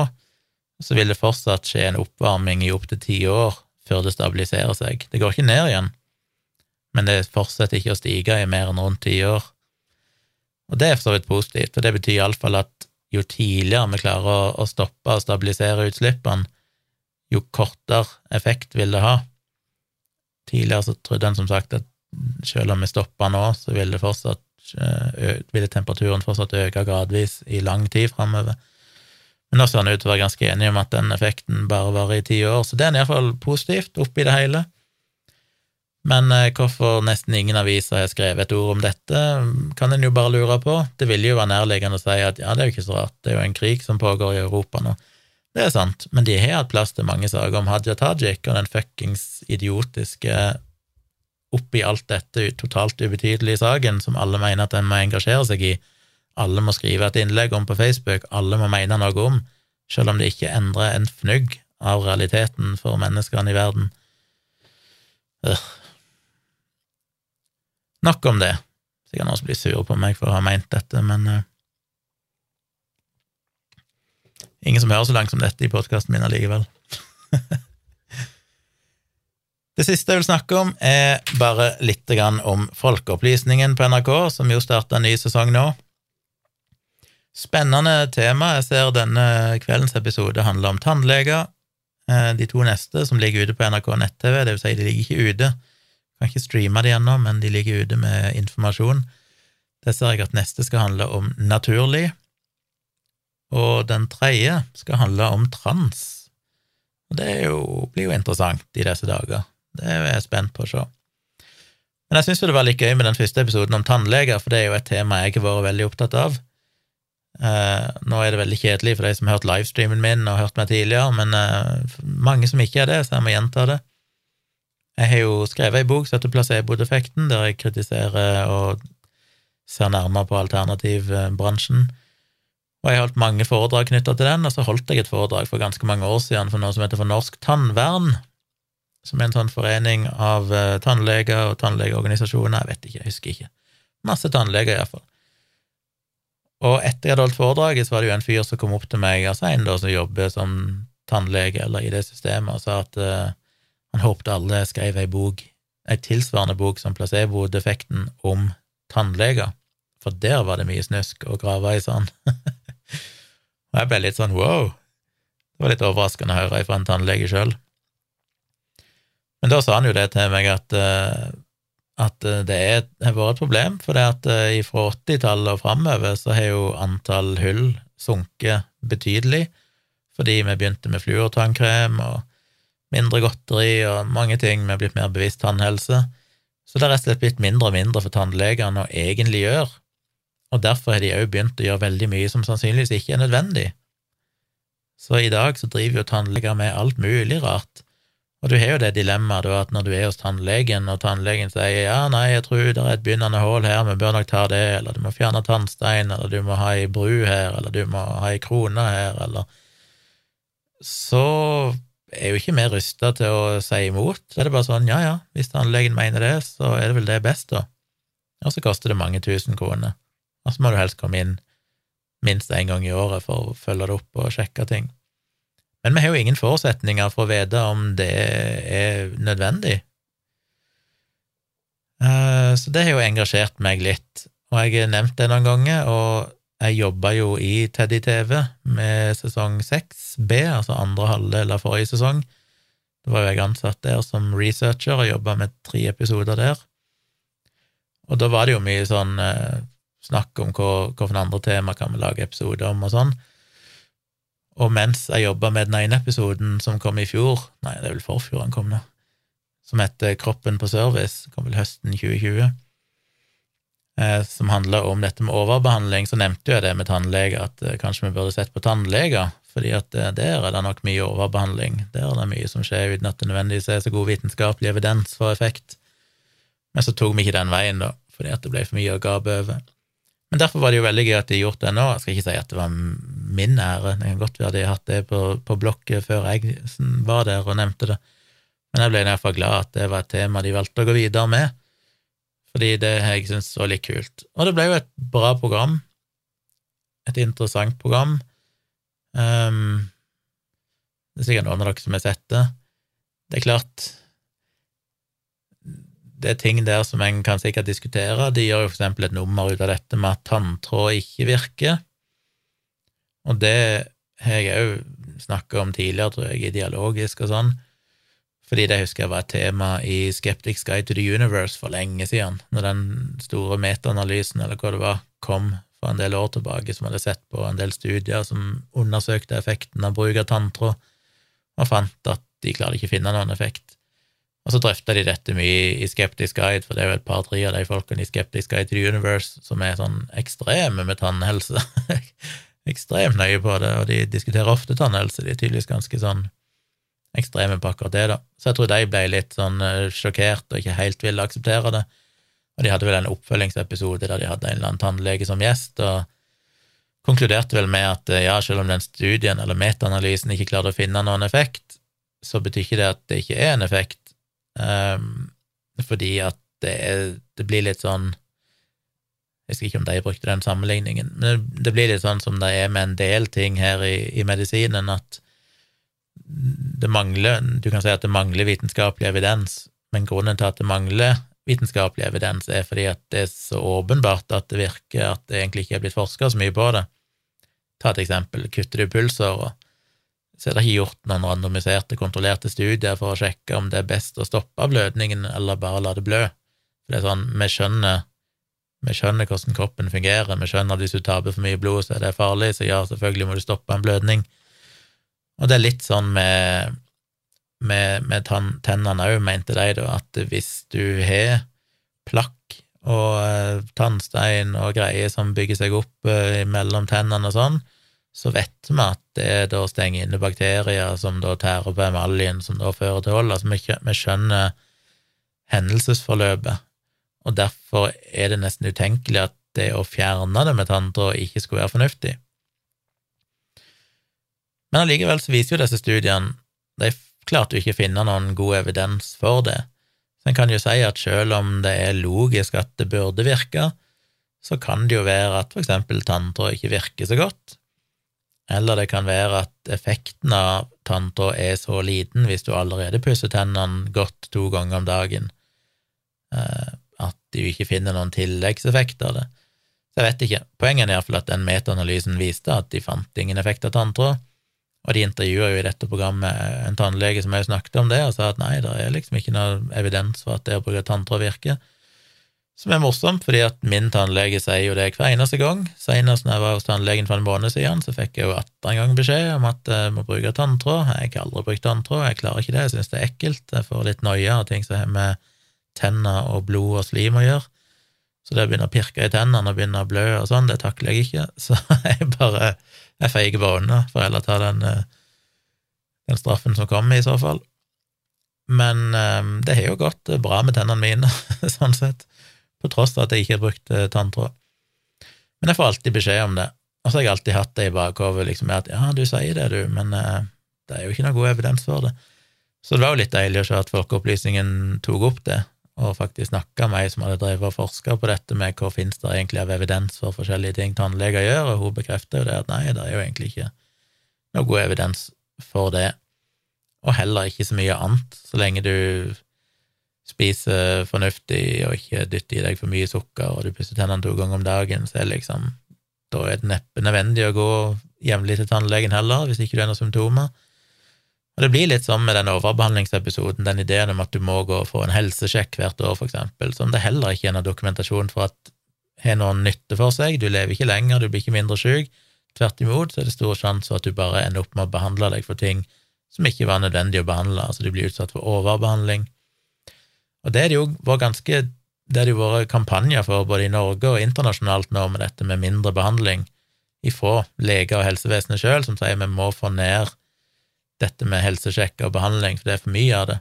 så vil det fortsatt skje en oppvarming i opptil ti år før det stabiliserer seg. Det går ikke ned igjen, men det fortsetter ikke å stige i mer enn rundt ti år. Og det er for så vidt positivt, for det betyr iallfall at jo tidligere vi klarer å stoppe og stabilisere utslippene, jo kortere effekt vil det ha. Tidligere så trodde en som sagt at selv om vi stopper nå, så vil, fortsatt, vil temperaturen fortsatt øke gradvis i lang tid framover. Men nå ser han ut til å være ganske enig om at den effekten bare varer i ti år, så det er iallfall positivt oppi det hele. Men eh, hvorfor nesten ingen aviser har skrevet et ord om dette, kan en jo bare lure på. Det ville jo være nærliggende å si at ja, det er jo ikke så rart, det er jo en krig som pågår i Europa nå. Det er sant, men de har hatt plass til mange saker om Hadia Tajik og den fuckings idiotiske oppi alt dette totalt ubetydelige saken som alle mener at en må engasjere seg i. Alle må skrive et innlegg om på Facebook, alle må mene noe om, selv om det ikke endrer en fnugg av realiteten for menneskene i verden. Øh. Nok om det. Sikkert noen som blir sure på meg for å ha meint dette, men uh, Ingen som hører så langt som dette i podkasten min allikevel. det siste jeg vil snakke om, er bare litt om Folkeopplysningen på NRK, som jo starta en ny sesong nå. Spennende tema. Jeg ser denne kveldens episode handler om tannleger. De to neste, som ligger ute på NRK nett-TV, det vil si de ligger ikke ute. Kan ikke streama de ennå, men de ligger ute med informasjon. Der ser jeg at neste skal handle om naturlig, og den tredje skal handle om trans. Og det jo, blir jo interessant i disse dager. Det er jeg spent på å se. Men jeg syns det var litt gøy med den første episoden om tannleger, for det er jo et tema jeg har vært veldig opptatt av. Eh, nå er det veldig kjedelig for de som har hørt livestreamen min og hørt meg tidligere, men eh, mange som ikke er det, så jeg må gjenta det. Jeg har jo skrevet ei bok som heter Placeboeffekten, der jeg kritiserer og ser nærmere på alternativbransjen. Og jeg har holdt mange foredrag knytta til den, og så holdt jeg et foredrag for ganske mange år siden for noe som heter For norsk tannvern, som er en sånn forening av uh, tannleger og tannlegeorganisasjoner, jeg vet ikke, jeg husker ikke. Masse tannleger, iallfall. Og etter jeg hadde holdt foredraget, så var det jo en fyr som kom opp til meg, altså en da som jobber som tannlege eller i det systemet, og sa at uh, han håpte alle skrev ei bok, ei tilsvarende bok som placebo-defekten om tannleger, for der var det mye snusk å grave i sånn. og jeg ble litt sånn wow, det var litt overraskende å høre fra en tannlege sjøl. Men da sa han jo det til meg at, uh, at det er, har vært et problem, for det at uh, fra 80-tallet og framover så har jo antall hull sunket betydelig, fordi vi begynte med fluortannkrem og mindre godteri og mange ting, vi er blitt mer bevisst tannhelse. Så det er rett og slett blitt mindre og mindre for tannlegene å egentlig gjøre, og derfor har de òg begynt å gjøre veldig mye som sannsynligvis ikke er nødvendig. Så i dag så driver jo tannleger med alt mulig rart, og du har jo det dilemmaet at når du er hos tannlegen, og tannlegen sier ja, nei, jeg tror det er et begynnende hull her, vi bør nok ta det, eller du må fjerne tannstein, eller du må ha ei bru her, eller du må ha ei krone her, eller Så er jo ikke vi rusta til å si imot. Så er det bare sånn, ja ja, hvis tannlegen mener det, så er det vel det best, da. Og så koster det mange tusen kroner. Og så må du helst komme inn minst én gang i året for å følge det opp og sjekke ting. Men vi har jo ingen forutsetninger for å vite om det er nødvendig. Eh, så det har jo engasjert meg litt, og jeg har nevnt det noen ganger, og jeg jobba jo i Teddy TV med sesong 6B, altså andre halvdel av forrige sesong. Da var jeg ansatt der som researcher og jobba med tre episoder der. Og da var det jo mye sånn eh, snakk om hvilke andre tema kan vi lage episoder om, og sånn. Og mens jeg jobba med den ene episoden som kom i fjor, nei, det er vel forfjor han kom nå, som heter Kroppen på service, kom vel høsten 2020, eh, som handla om dette med overbehandling, så nevnte jeg det med tannleger, at eh, kanskje vi burde sett på tannleger, fordi at eh, der er det nok mye overbehandling, der er det mye som skjer uten at det nødvendigvis er så god vitenskapelig evidens for effekt. Men så tok vi ikke den veien, da, fordi at det ble for mye å gape over. Men derfor var det jo veldig gøy at de gjort det nå. Jeg skal ikke si at det var min ære, det kan godt være de har hatt det på, på blokket før jeg var der og nevnte det, men jeg ble i hvert fall glad at det var et tema de valgte å gå videre med, fordi det har jeg syntes var litt kult. Og det ble jo et bra program, et interessant program. Um, det er sikkert noen av dere som har sett det. Det er klart det er ting der som en kan sikkert diskutere. De gjør jo for eksempel et nummer ut av dette med at tanntråd ikke virker, og det har jeg òg snakka om tidligere, tror jeg, i dialogisk og sånn, fordi det husker jeg var et tema i Skeptics Guide to the Universe for lenge siden, når den store metaanalysen, eller hva det var, kom for en del år tilbake, som hadde sett på en del studier som undersøkte effekten av bruk av tanntråd, og fant at de klarte ikke å finne noen effekt. Og så drøfta de dette mye i Skeptisk Guide, for det er jo et par-tre av de folkene i Skeptisk Guide to the Universe som er sånn ekstreme med tannhelse. ekstremt nøye på det, og de diskuterer ofte tannhelse. De er tydeligvis ganske sånn ekstreme på akkurat det, da. Så jeg tror de ble litt sånn uh, sjokkert og ikke helt ville akseptere det. Og de hadde vel en oppfølgingsepisode der de hadde en eller annen tannlege som gjest, og konkluderte vel med at ja, selv om den studien eller metaanalysen ikke klarte å finne noen effekt, så betyr ikke det at det ikke er en effekt, um, fordi at det, er, det, blir litt sånn Jeg husker ikke om de brukte den sammenligningen, men det blir litt sånn som det er med en del ting her i, i medisinen, at det mangler Du kan si at det mangler vitenskapelig evidens, men grunnen til at det mangler vitenskapelig evidens, er fordi at det er så åpenbart at det virker, at det egentlig ikke er blitt forska så mye på det. Ta et eksempel. Kutter du pulsårer, så er det ikke gjort noen randomiserte, kontrollerte studier for å sjekke om det er best å stoppe blødningen eller bare la det blø. For det er sånn, vi skjønner, vi skjønner hvordan kroppen fungerer, vi skjønner at hvis du taper for mye blod, så er det farlig, så ja, selvfølgelig må du stoppe en blødning. Og det er litt sånn med, med, med tennene òg, mente de da, at hvis du har plakk og uh, tannstein og greier som bygger seg opp uh, mellom tennene og sånn, så vet vi at det da stenger inne bakterier som da tærer på emaljen, som da fører til hold. Altså, vi skjønner hendelsesforløpet, og derfor er det nesten utenkelig at det å fjerne det med tanntråd ikke skulle være fornuftig. Men allikevel så viser jo disse studiene De klarte jo ikke å finne noen god evidens for det. Så en kan jo si at selv om det er logisk at det burde virke, så kan det jo være at for eksempel tanntråd ikke virker så godt, eller det kan være at effekten av tanntråd er så liten hvis du allerede pusser tennene godt to ganger om dagen, eh, at du ikke finner noen tilleggseffekt av det. Så jeg vet ikke. Poenget er iallfall at den metaanalysen viste at de fant ingen effekt av tanntråd, og de intervjua jo i dette programmet en tannlege som òg snakket om det, og sa at nei, det er liksom ikke noe evidens for at det å bruke tanntråd virker. Som er morsomt, fordi at min tannlege sier jo det hver eneste gang. Senest når jeg var hos tannlegen for en måned siden, så fikk jeg jo atter en gang beskjed om at jeg må bruke tanntråd. Jeg har aldri brukt tanntråd, jeg klarer ikke det, jeg synes det er ekkelt. Jeg får litt noia av ting som har med tenner og blod og slim å gjøre. Så det å begynne å pirke i tennene og begynne å blø og sånn, det takler jeg ikke. Så jeg bare jeg feiger bare unna, får heller ta den, eh, den, straffen som kommer, i så fall. Men um, det har jo gått bra med tennene mine, sånn sett, på tross av at jeg ikke har brukt tanntråd. Men jeg får alltid beskjed om det, og så har jeg alltid hatt det i bakhodet, liksom, at ja, du sier det, du, men det er jo ikke noe god evidens for det. Så det var jo litt deilig å se at Folkeopplysningen tok opp det, og faktisk snakka med ei som hadde drevet og forska på dette med hva finnes det egentlig av evidens for forskjellige ting tannleger gjør, og hun bekrefter jo det at nei, det er jo egentlig ikke noe god evidens for det, og heller ikke så mye annet, så lenge du spiser fornuftig og ikke dytter i deg for mye sukker, og du pusser tennene to ganger om dagen, så er liksom da er det neppe nødvendig å gå jevnlig til tannlegen heller, hvis ikke du har noen symptomer. Og Det blir litt sånn med den overbehandlingsepisoden, den ideen om at du må gå og få en helsesjekk hvert år, for eksempel, som det heller ikke er noen dokumentasjon for at har noen nytte for seg. Du lever ikke lenger, du blir ikke mindre syk. Tvert imot så er det stor sjanse for at du bare ender opp med å behandle deg for ting som ikke var nødvendig å behandle, altså du blir utsatt for overbehandling. Og det er det jo vært ganske det har det vært kampanjer for både i Norge og internasjonalt nå med dette med mindre behandling ifra leger og helsevesenet sjøl, som sier vi må få ned dette med helsesjekk og behandling, for det er for mye av det.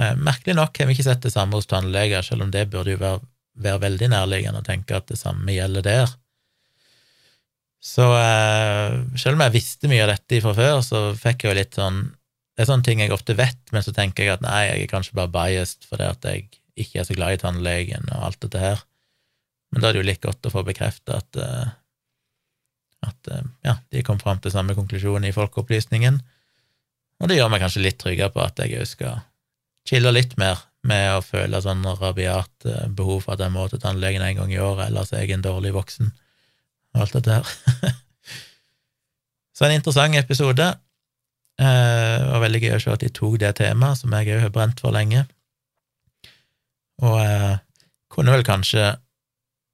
Eh, merkelig nok har vi ikke sett det samme hos tannleger, selv om det burde jo være, være veldig nærliggende å tenke at det samme gjelder der. Så eh, selv om jeg visste mye av dette fra før, så fikk jeg jo litt sånn Det er sånne ting jeg ofte vet, men så tenker jeg at nei, jeg er kanskje bare biased fordi at jeg ikke er så glad i tannlegen og alt dette her. Men da er det jo like godt å få bekrefta at, eh, at ja, de kom fram til samme konklusjon i Folkeopplysningen. Og det gjør meg kanskje litt tryggere på at jeg òg skal chille litt mer med å føle sånn rabiat eh, behov for at jeg må til tannlegen en gang i året, ellers er jeg en dårlig voksen, og alt dette her. Så en interessant episode. Eh, det var veldig gøy å se at de tok det temaet, som jeg òg har brent for lenge. Og jeg kunne vel kanskje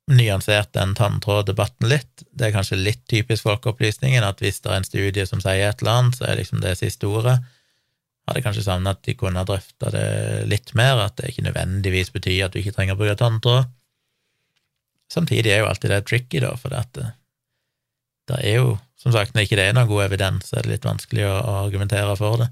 nyansert den tanntråddebatten litt. Det er kanskje litt typisk Folkeopplysningen at hvis det er en studie som sier et eller annet, så er liksom det siste ordet. Hadde kanskje savna at de kunne ha drøfta det litt mer, at det ikke nødvendigvis betyr at du ikke trenger å bruke tanntråd. Samtidig er jo alltid det tricky, da, for det, det er jo, som sagt, når ikke det er noen god evidens, er det litt vanskelig å, å argumentere for det.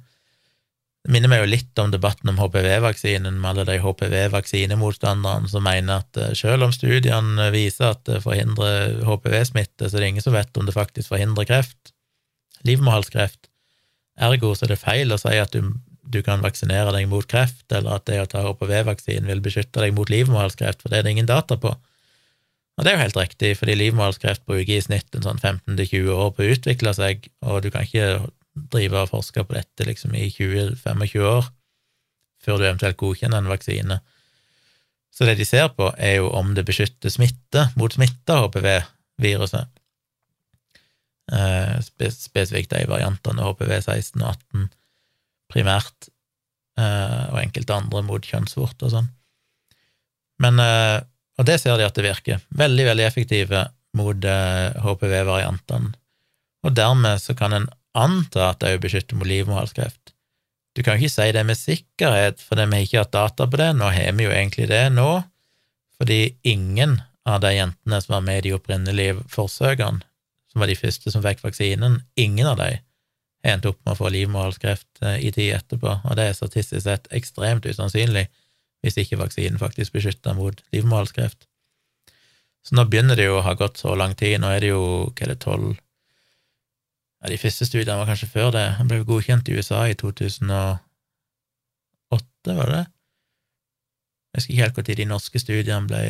Det minner meg jo litt om debatten om HPV-vaksinen, med alle de HPV-vaksinemotstanderne som mener at eh, selv om studiene viser at det forhindrer HPV-smitte, så er det ingen som vet om det faktisk forhindrer kreft, livmorhalskreft. Ergo så er det feil å si at du, du kan vaksinere deg mot kreft, eller at det å ta HPV-vaksinen vil beskytte deg mot livmorhalskreft, for det er det ingen data på. Og det er jo helt riktig, fordi livmorhalskreft bruker i snitt en sånn 15–20 år på å utvikle seg, og du kan ikke drive og forske på dette liksom i 20-25 år, før du eventuelt godkjenner en vaksine. Så det de ser på, er jo om det beskytter smitte mot smitte av HPV-viruset. Eh, spesifikt de variantene HPV 16 og 18 primært, eh, og enkelte andre mot kjønnsvort og sånn. Men, eh, og det ser de at det virker. Veldig, veldig effektive mot HPV-variantene. Og dermed så kan en anta at det òg beskytter mot livmorhalskreft. Du kan ikke si det med sikkerhet, for vi har ikke hatt data på det. Nå har vi jo egentlig det nå, fordi ingen av de jentene som var med i de opprinnelige forsøkene, som var de første som fikk vaksinen, ingen av de har endt opp med å få livmorhalskreft eh, i tid etterpå, og det er statistisk sett ekstremt usannsynlig hvis ikke vaksinen faktisk beskytter mot livmorhalskreft. Så nå begynner det jo å ha gått så lang tid, nå er det jo hva er det, tolv ja, De første studiene var kanskje før det. Han ble godkjent i USA i 2008, var det det? Jeg husker ikke helt når de norske studiene ble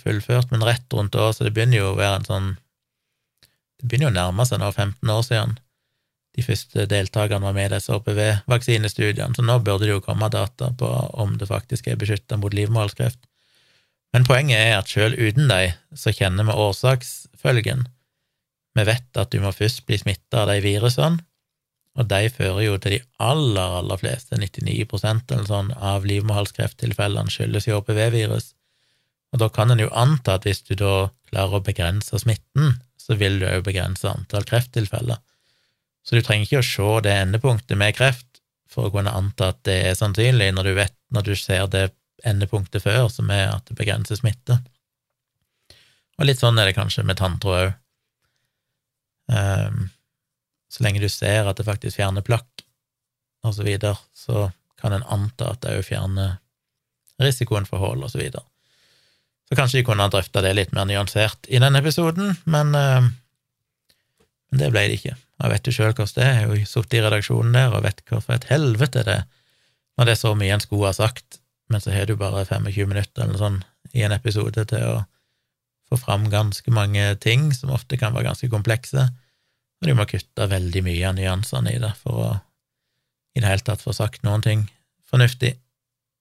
fullført, men rett rundt da, så det begynner jo å være en sånn Det begynner jo å nærme seg nå 15 år siden de første deltakerne var med i disse HPV-vaksinestudiene, så nå burde det jo komme data på om det faktisk er beskytta mot livmorhalskreft. Men poenget er at selv uten dem, så kjenner vi årsaksfølgen. Vi vet at du må først bli smitta av de virusene, og de fører jo til de aller, aller fleste, 99 eller sånn, av livmorhalskrefttilfellene skyldes jo HPV-virus. Og da kan en jo anta at hvis du da klarer å begrense smitten, så vil du òg begrense antall krefttilfeller. Så du trenger ikke å se det endepunktet med kreft for å kunne anta at det er sannsynlig, når du, vet, når du ser det endepunktet før, som er at det begrenser smitte. Og litt sånn er det kanskje med tanntråd òg. Um, så lenge du ser at det faktisk fjerner plakk, og så videre, så kan en anta at det òg fjerner risikoen for hull, og så videre. Så kanskje de kunne ha drøfta det litt mer nyansert i denne episoden, men, uh, det ble det ikke. Jeg vet jo sjøl hvordan det er, jeg har jo sittet i redaksjonen der og vet hva for et helvete det er når det er så mye en skulle ha sagt, men så har du bare 25 minutter eller sånn i en episode til å få fram ganske mange ting som ofte kan være ganske komplekse, og du må kutte veldig mye av nyansene i det for å i det hele tatt få sagt noen ting fornuftig,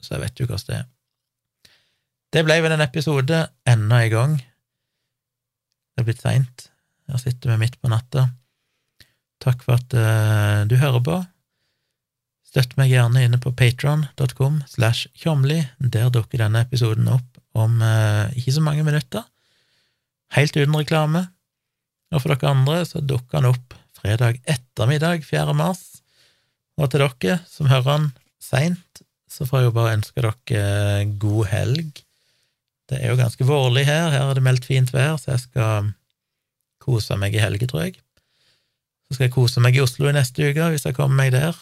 så jeg vet jo hvordan det er. Det ble vel en episode enda en gang. Det er blitt seint. Her sitter vi midt på natta. Takk for at uh, du hører på. Støtt meg gjerne inne på patron.com slash tjomli. Der dukker denne episoden opp om uh, ikke så mange minutter, helt uten reklame. Og for dere andre så dukker han opp fredag ettermiddag 4. mars. Og til dere som hører han seint, så får jeg jo bare ønske dere god helg. Det er jo ganske vårlig her, her er det meldt fint vær, så jeg skal kose meg i helge, tror jeg. Så skal jeg kose meg i Oslo i neste uke, hvis jeg kommer meg der.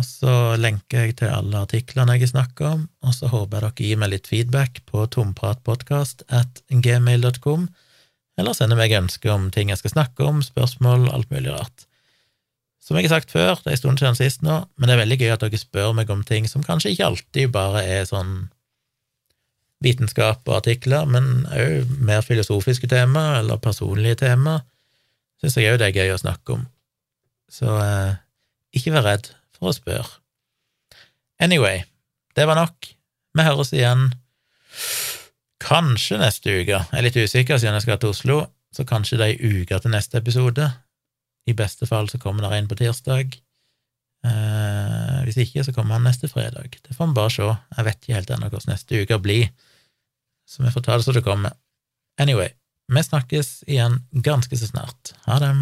Og så lenker jeg til alle artiklene jeg snakker om, og så håper jeg dere gir meg litt feedback på tompratpodkast at gmail.com, eller sender meg ønsker om ting jeg skal snakke om, spørsmål, alt mulig rart. Som jeg har sagt før, det er en stund siden sist nå, men det er veldig gøy at dere spør meg om ting som kanskje ikke alltid bare er sånn vitenskap og artikler, men òg mer filosofiske tema eller personlige tema syns jeg òg det er gøy å snakke om. Så eh, ikke vær redd for å spørre. Anyway, det var nok. Vi høres igjen kanskje neste uke. Jeg er litt usikker siden jeg skal til Oslo, så kanskje det er ei uke til neste episode. I beste fall så kommer det en på tirsdag. Eh, hvis ikke, så kommer han neste fredag. Det får vi bare se. Jeg vet ikke helt ennå hvordan neste uke blir, så vi får ta det så det kommer. Anyway, vi snakkes igjen ganske så snart. Ha det.